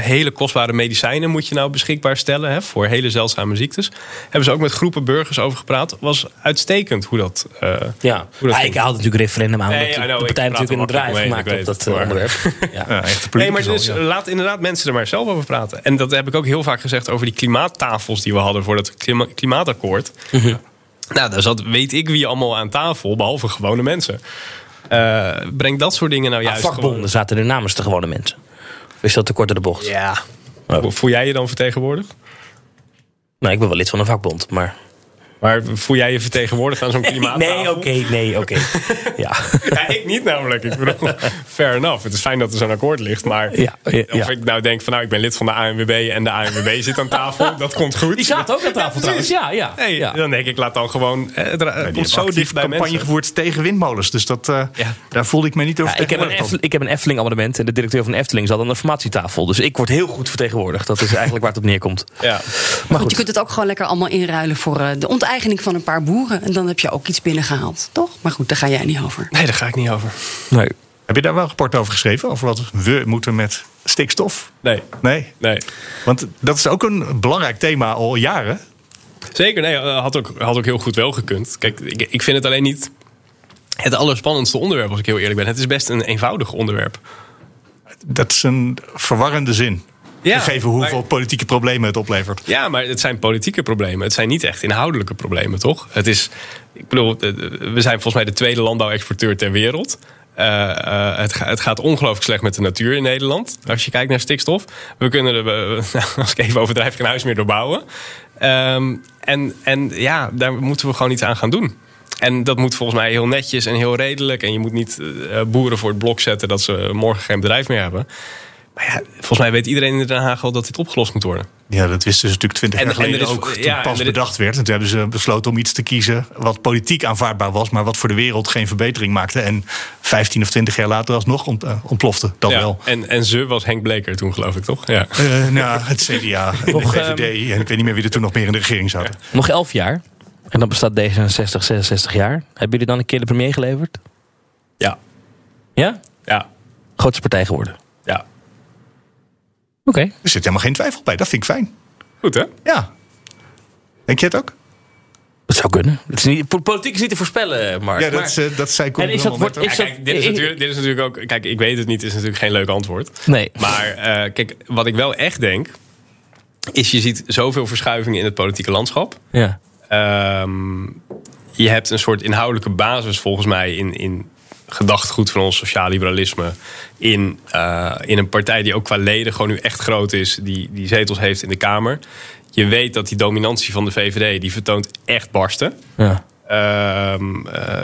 hele kostbare medicijnen moet je nou beschikbaar stellen hè, voor hele zeldzame ziektes. Hebben ze ook met groepen burgers over gepraat. Was uitstekend hoe dat. eh, Ja, hoe dat Ah, ik haal natuurlijk referendum aan. Nee, omdat I de ik partij natuurlijk een draai heeft omheen, gemaakt op dat onderwerp. [laughs] Ja. Nee, maar dus laat inderdaad mensen er maar zelf over praten. En dat heb ik ook heel vaak gezegd over die klimaattafels die we hadden voor dat klima- klimaatakkoord. Nou, daar zat weet ik wie allemaal aan tafel, behalve gewone mensen. Uh, breng dat soort dingen nou Ah, juist vakbonden gewoon... zaten er namens de gewone mensen. Of is dat te kort de bocht? Ja. Voel jij je dan vertegenwoordigd? Nou, ik ben wel lid van een vakbond, maar... Maar voel jij je vertegenwoordigd aan zo'n klimaattafel? Nee, oké, nee, oké. [laughs] ja. Ja, ik niet namelijk. Ik bedoel, fair enough. Het is fijn dat er zo'n akkoord ligt. Maar Ja, ja, ja. of ik nou denk van nou, ik ben lid van de ANWB en de ANWB [laughs] zit aan tafel. Dat komt goed. Die zaten ook aan tafel trouwens. Ja, ja. Nee, dan denk ik, laat dan gewoon... eh, Het, het komt zo dicht bij campagne mensen. gevoerd tegen windmolens. Dus dat, eh, daar voelde ik me niet over Ja, ik, heb een Eftel- ik heb een Efteling abonnement en de directeur van de Efteling zat aan de informatietafel. Dus ik word heel goed vertegenwoordigd. Dat is eigenlijk waar het op neerkomt. Ja. Maar goed, je kunt het ook gewoon lekker allemaal inruilen voor eh, de onteigening van een paar boeren. En dan heb je ook iets binnengehaald, toch? Maar goed, daar ga jij niet over. Nee, daar ga ik niet over. Nee. Heb je daar wel een rapport over geschreven? Over wat we moeten met stikstof? Nee. Nee? Nee. Want dat is ook een belangrijk thema al jaren. Zeker, nee, eh, had ook, had ook heel goed wel gekund. Kijk, ik, ik vind het alleen niet het allerspannendste onderwerp, als ik heel eerlijk ben. Het is best een eenvoudig onderwerp. Dat is een verwarrende zin. Ja, gegeven hoeveel maar- politieke problemen het oplevert. Ja, maar het zijn politieke problemen. Het zijn niet echt inhoudelijke problemen, toch? Het is, ik bedoel, we zijn volgens mij de tweede landbouwexporteur ter wereld. Eh, eh, het, het gaat ongelooflijk slecht met de natuur in Nederland. Als je kijkt naar stikstof. We kunnen, er, we- [laughs] nou, als ik even overdrijf, geen huis meer doorbouwen. Ehm, en, en ja, daar moeten we gewoon iets aan gaan doen. En dat moet volgens mij heel netjes en heel redelijk. En je moet niet eh, boeren voor het blok zetten dat ze morgen geen bedrijf meer hebben. Maar ja, volgens mij weet iedereen in Den Haag wel dat dit opgelost moet worden. Ja, dat wisten ze natuurlijk twintig En- jaar en geleden is- ook toen ja, en pas bedacht werd. En toen hebben ze besloten om iets te kiezen wat politiek aanvaardbaar was... maar wat voor de wereld geen verbetering maakte. En 15 of 20 jaar later alsnog ont, eh, ontplofte. Dat Ja, wel. En, en ze was Henk Bleker toen, geloof ik, toch? Ja. Eh, nou, het CDA en de Nog, VVD. en ik weet niet meer wie er toen nog meer in de regering zaten. Nog elf jaar. En dan bestaat D66 66 jaar. Hebben jullie dan een keer de premier geleverd? Ja. Ja? Ja. Grootste partij geworden. Ja. Oké. Er zit helemaal geen twijfel bij. Dat vind ik fijn. Goed, hè? Ja. Denk je het ook? Dat zou kunnen. Het is niet, po- politiek is niet te voorspellen, Mark. Ja, dat, Maar- is, eh, dat zei Koen En is dat, wordt, is Ja, dat, kijk, dit, is natuurlijk, dit is natuurlijk ook. Kijk, ik weet het niet, is natuurlijk geen leuk antwoord. Nee. Maar eh, kijk, wat ik wel echt denk. Is je ziet zoveel verschuivingen in het politieke landschap. Ja. Ehm, je hebt een soort inhoudelijke basis volgens mij in, in gedachtegoed van ons sociaal liberalisme. In, eh, in een partij die ook qua leden gewoon nu echt groot is. Die, die zetels heeft in de Kamer. Je weet dat die dominantie van de VVD, die vertoont echt barsten. Ja. Eh,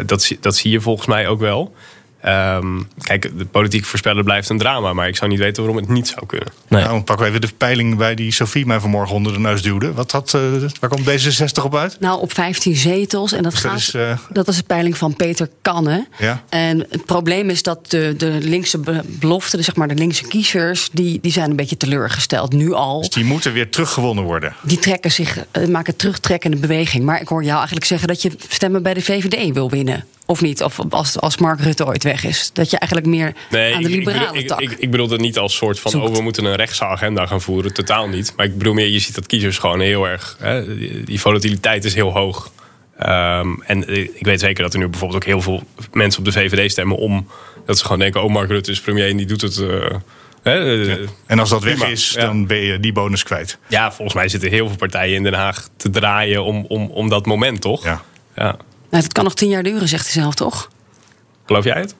dat, dat zie je volgens mij ook wel. Ehm, kijk, de politiek voorspellen blijft een drama. Maar ik zou niet weten waarom het niet zou kunnen. Nee. Nou, pakken we even de peiling bij die Sofie mij vanmorgen onder de neus duwde. Wat had, eh, waar komt D66 op uit? Nou, op 15 zetels. En dat, Dus dat gaat, is, eh, dat is de peiling van Peter Kanne. Ja. En het probleem is dat de, de linkse be- beloften, zeg maar de linkse kiezers, die, die zijn een beetje teleurgesteld nu al. Dus die moeten weer teruggewonnen worden. Die trekken zich, eh, maken terugtrekkende beweging. Maar ik hoor jou eigenlijk zeggen dat je stemmen bij de VVD wil winnen. Of niet? Of als, als Mark Rutte ooit weg is. Dat je eigenlijk meer Nee, aan de liberale bedoel, ik, tak. ik, ik bedoel het niet als soort van... oh, we moeten een rechtse agenda gaan voeren. Totaal niet. Maar ik bedoel meer, je ziet dat kiezers gewoon heel erg... Hè, die, volatiliteit is heel hoog. Ehm, en eh, ik weet zeker dat er nu bijvoorbeeld ook heel veel mensen op de VVD stemmen... om dat ze gewoon denken, oh, Mark Rutte is premier en die doet het... eh, hè, eh, En als dat weg is, Ja. dan ben je die bonus kwijt. Ja, volgens mij zitten heel veel partijen in Den Haag te draaien om, om, om dat moment, toch? Ja. ja. Nou, het kan nog tien jaar duren, zegt hij zelf, toch? Geloof jij het?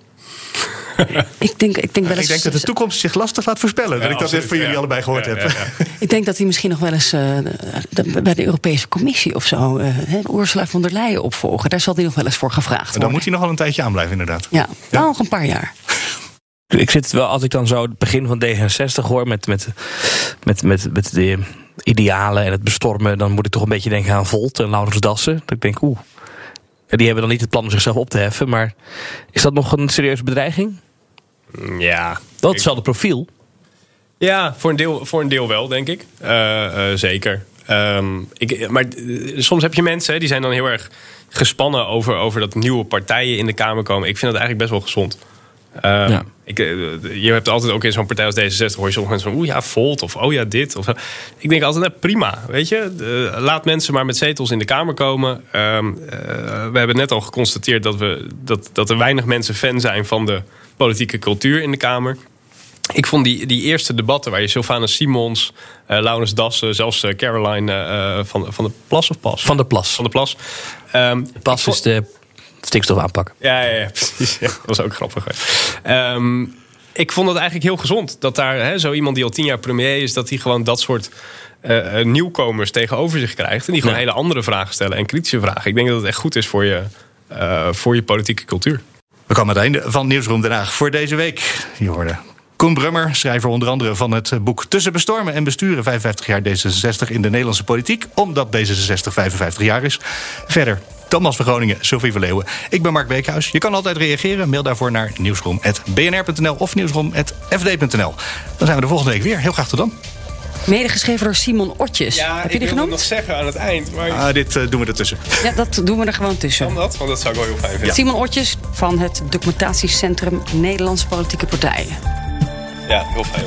[laughs] Ik denk, ik denk, wel Ik eens, denk dat de toekomst zich lastig laat voorspellen. dat ik dat net van jullie ja. allebei gehoord Ja, heb. ja, ja. [laughs] ik denk dat hij misschien nog wel eens eh, de- bij de Europese Commissie of zo... eh, hè, Ursula von der Leyen opvolgen. Daar zal hij nog wel eens voor gevraagd Dan worden. moet hij nog wel een tijdje aanblijven, inderdaad. Ja, nou, nog een paar jaar. [laughs] Ik zit wel, als ik dan zo het begin van D66 hoor met, met, met, met, met de idealen en het bestormen, dan moet ik toch een beetje denken aan Volt en Laurens Dassen. Dat ik denk, oeh, die hebben dan niet het plan om zichzelf op te heffen, maar is dat nog een serieuze bedreiging? Ja. Dat is hetzelfde profiel. Ja, voor een deel, voor een deel wel, denk ik. Eh, eh, zeker. Ehm, ik, maar eh, soms heb je mensen hè, die zijn dan heel erg gespannen over, over dat nieuwe partijen in de Kamer komen. Ik vind dat eigenlijk best wel gezond. Ehm, Ja. ik, eh, je hebt altijd ook in zo'n partij als D66 hoor je sommige mensen van oeh ja, Volt of oh ja, dit. Of, ik denk altijd, nou, prima, weet je. Laat mensen maar met zetels in de Kamer komen. Ehm, eh, we hebben net al geconstateerd dat, we, dat, dat er weinig mensen fan zijn van de politieke cultuur in de Kamer. ik vond die, die eerste debatten waar je Sylvanus Simons, uh, Laurens Dassen, zelfs Caroline uh, van, van de Plas of Pas? Van de Plas. Van de Plas. Um, Plas is de stikstof aanpakken. Ja, ja, ja [laughs] precies. Ja, dat was ook grappig. Um, ik vond het eigenlijk heel gezond dat daar hè, zo iemand die al tien jaar premier is, dat hij gewoon dat soort uh, nieuwkomers tegenover zich krijgt. En die gewoon hele andere vragen stellen en kritische vragen. Ik denk dat het echt goed is voor je, uh, voor je politieke cultuur. We komen aan het einde van Nieuwsroom Den Haag voor deze week. Je hoorde Koen Brummer, schrijver onder andere van het boek Tussen bestormen en besturen 55 jaar D66 in de Nederlandse politiek, omdat D66 55 jaar is. Verder Thomas van Groningen, Sophie van Leeuwen. Ik ben Mark Beekhuis. Je kan altijd reageren. Mail daarvoor naar nieuwsroom.bnr.nl of nieuwsroom.fd.nl. Dan zijn we de volgende week weer. Heel graag tot dan. Medegeschreven door Simon Otjes. Ja, Heb je die genoemd? nog zeggen aan het eind. Maar... Ah, dit uh, doen we ertussen. Ja, dat doen we er gewoon tussen. Kan dat? Want dat zou ik wel heel fijn vinden. Simon Otjes van het documentatiecentrum Nederlandse Politieke Partijen. Ja, heel fijn.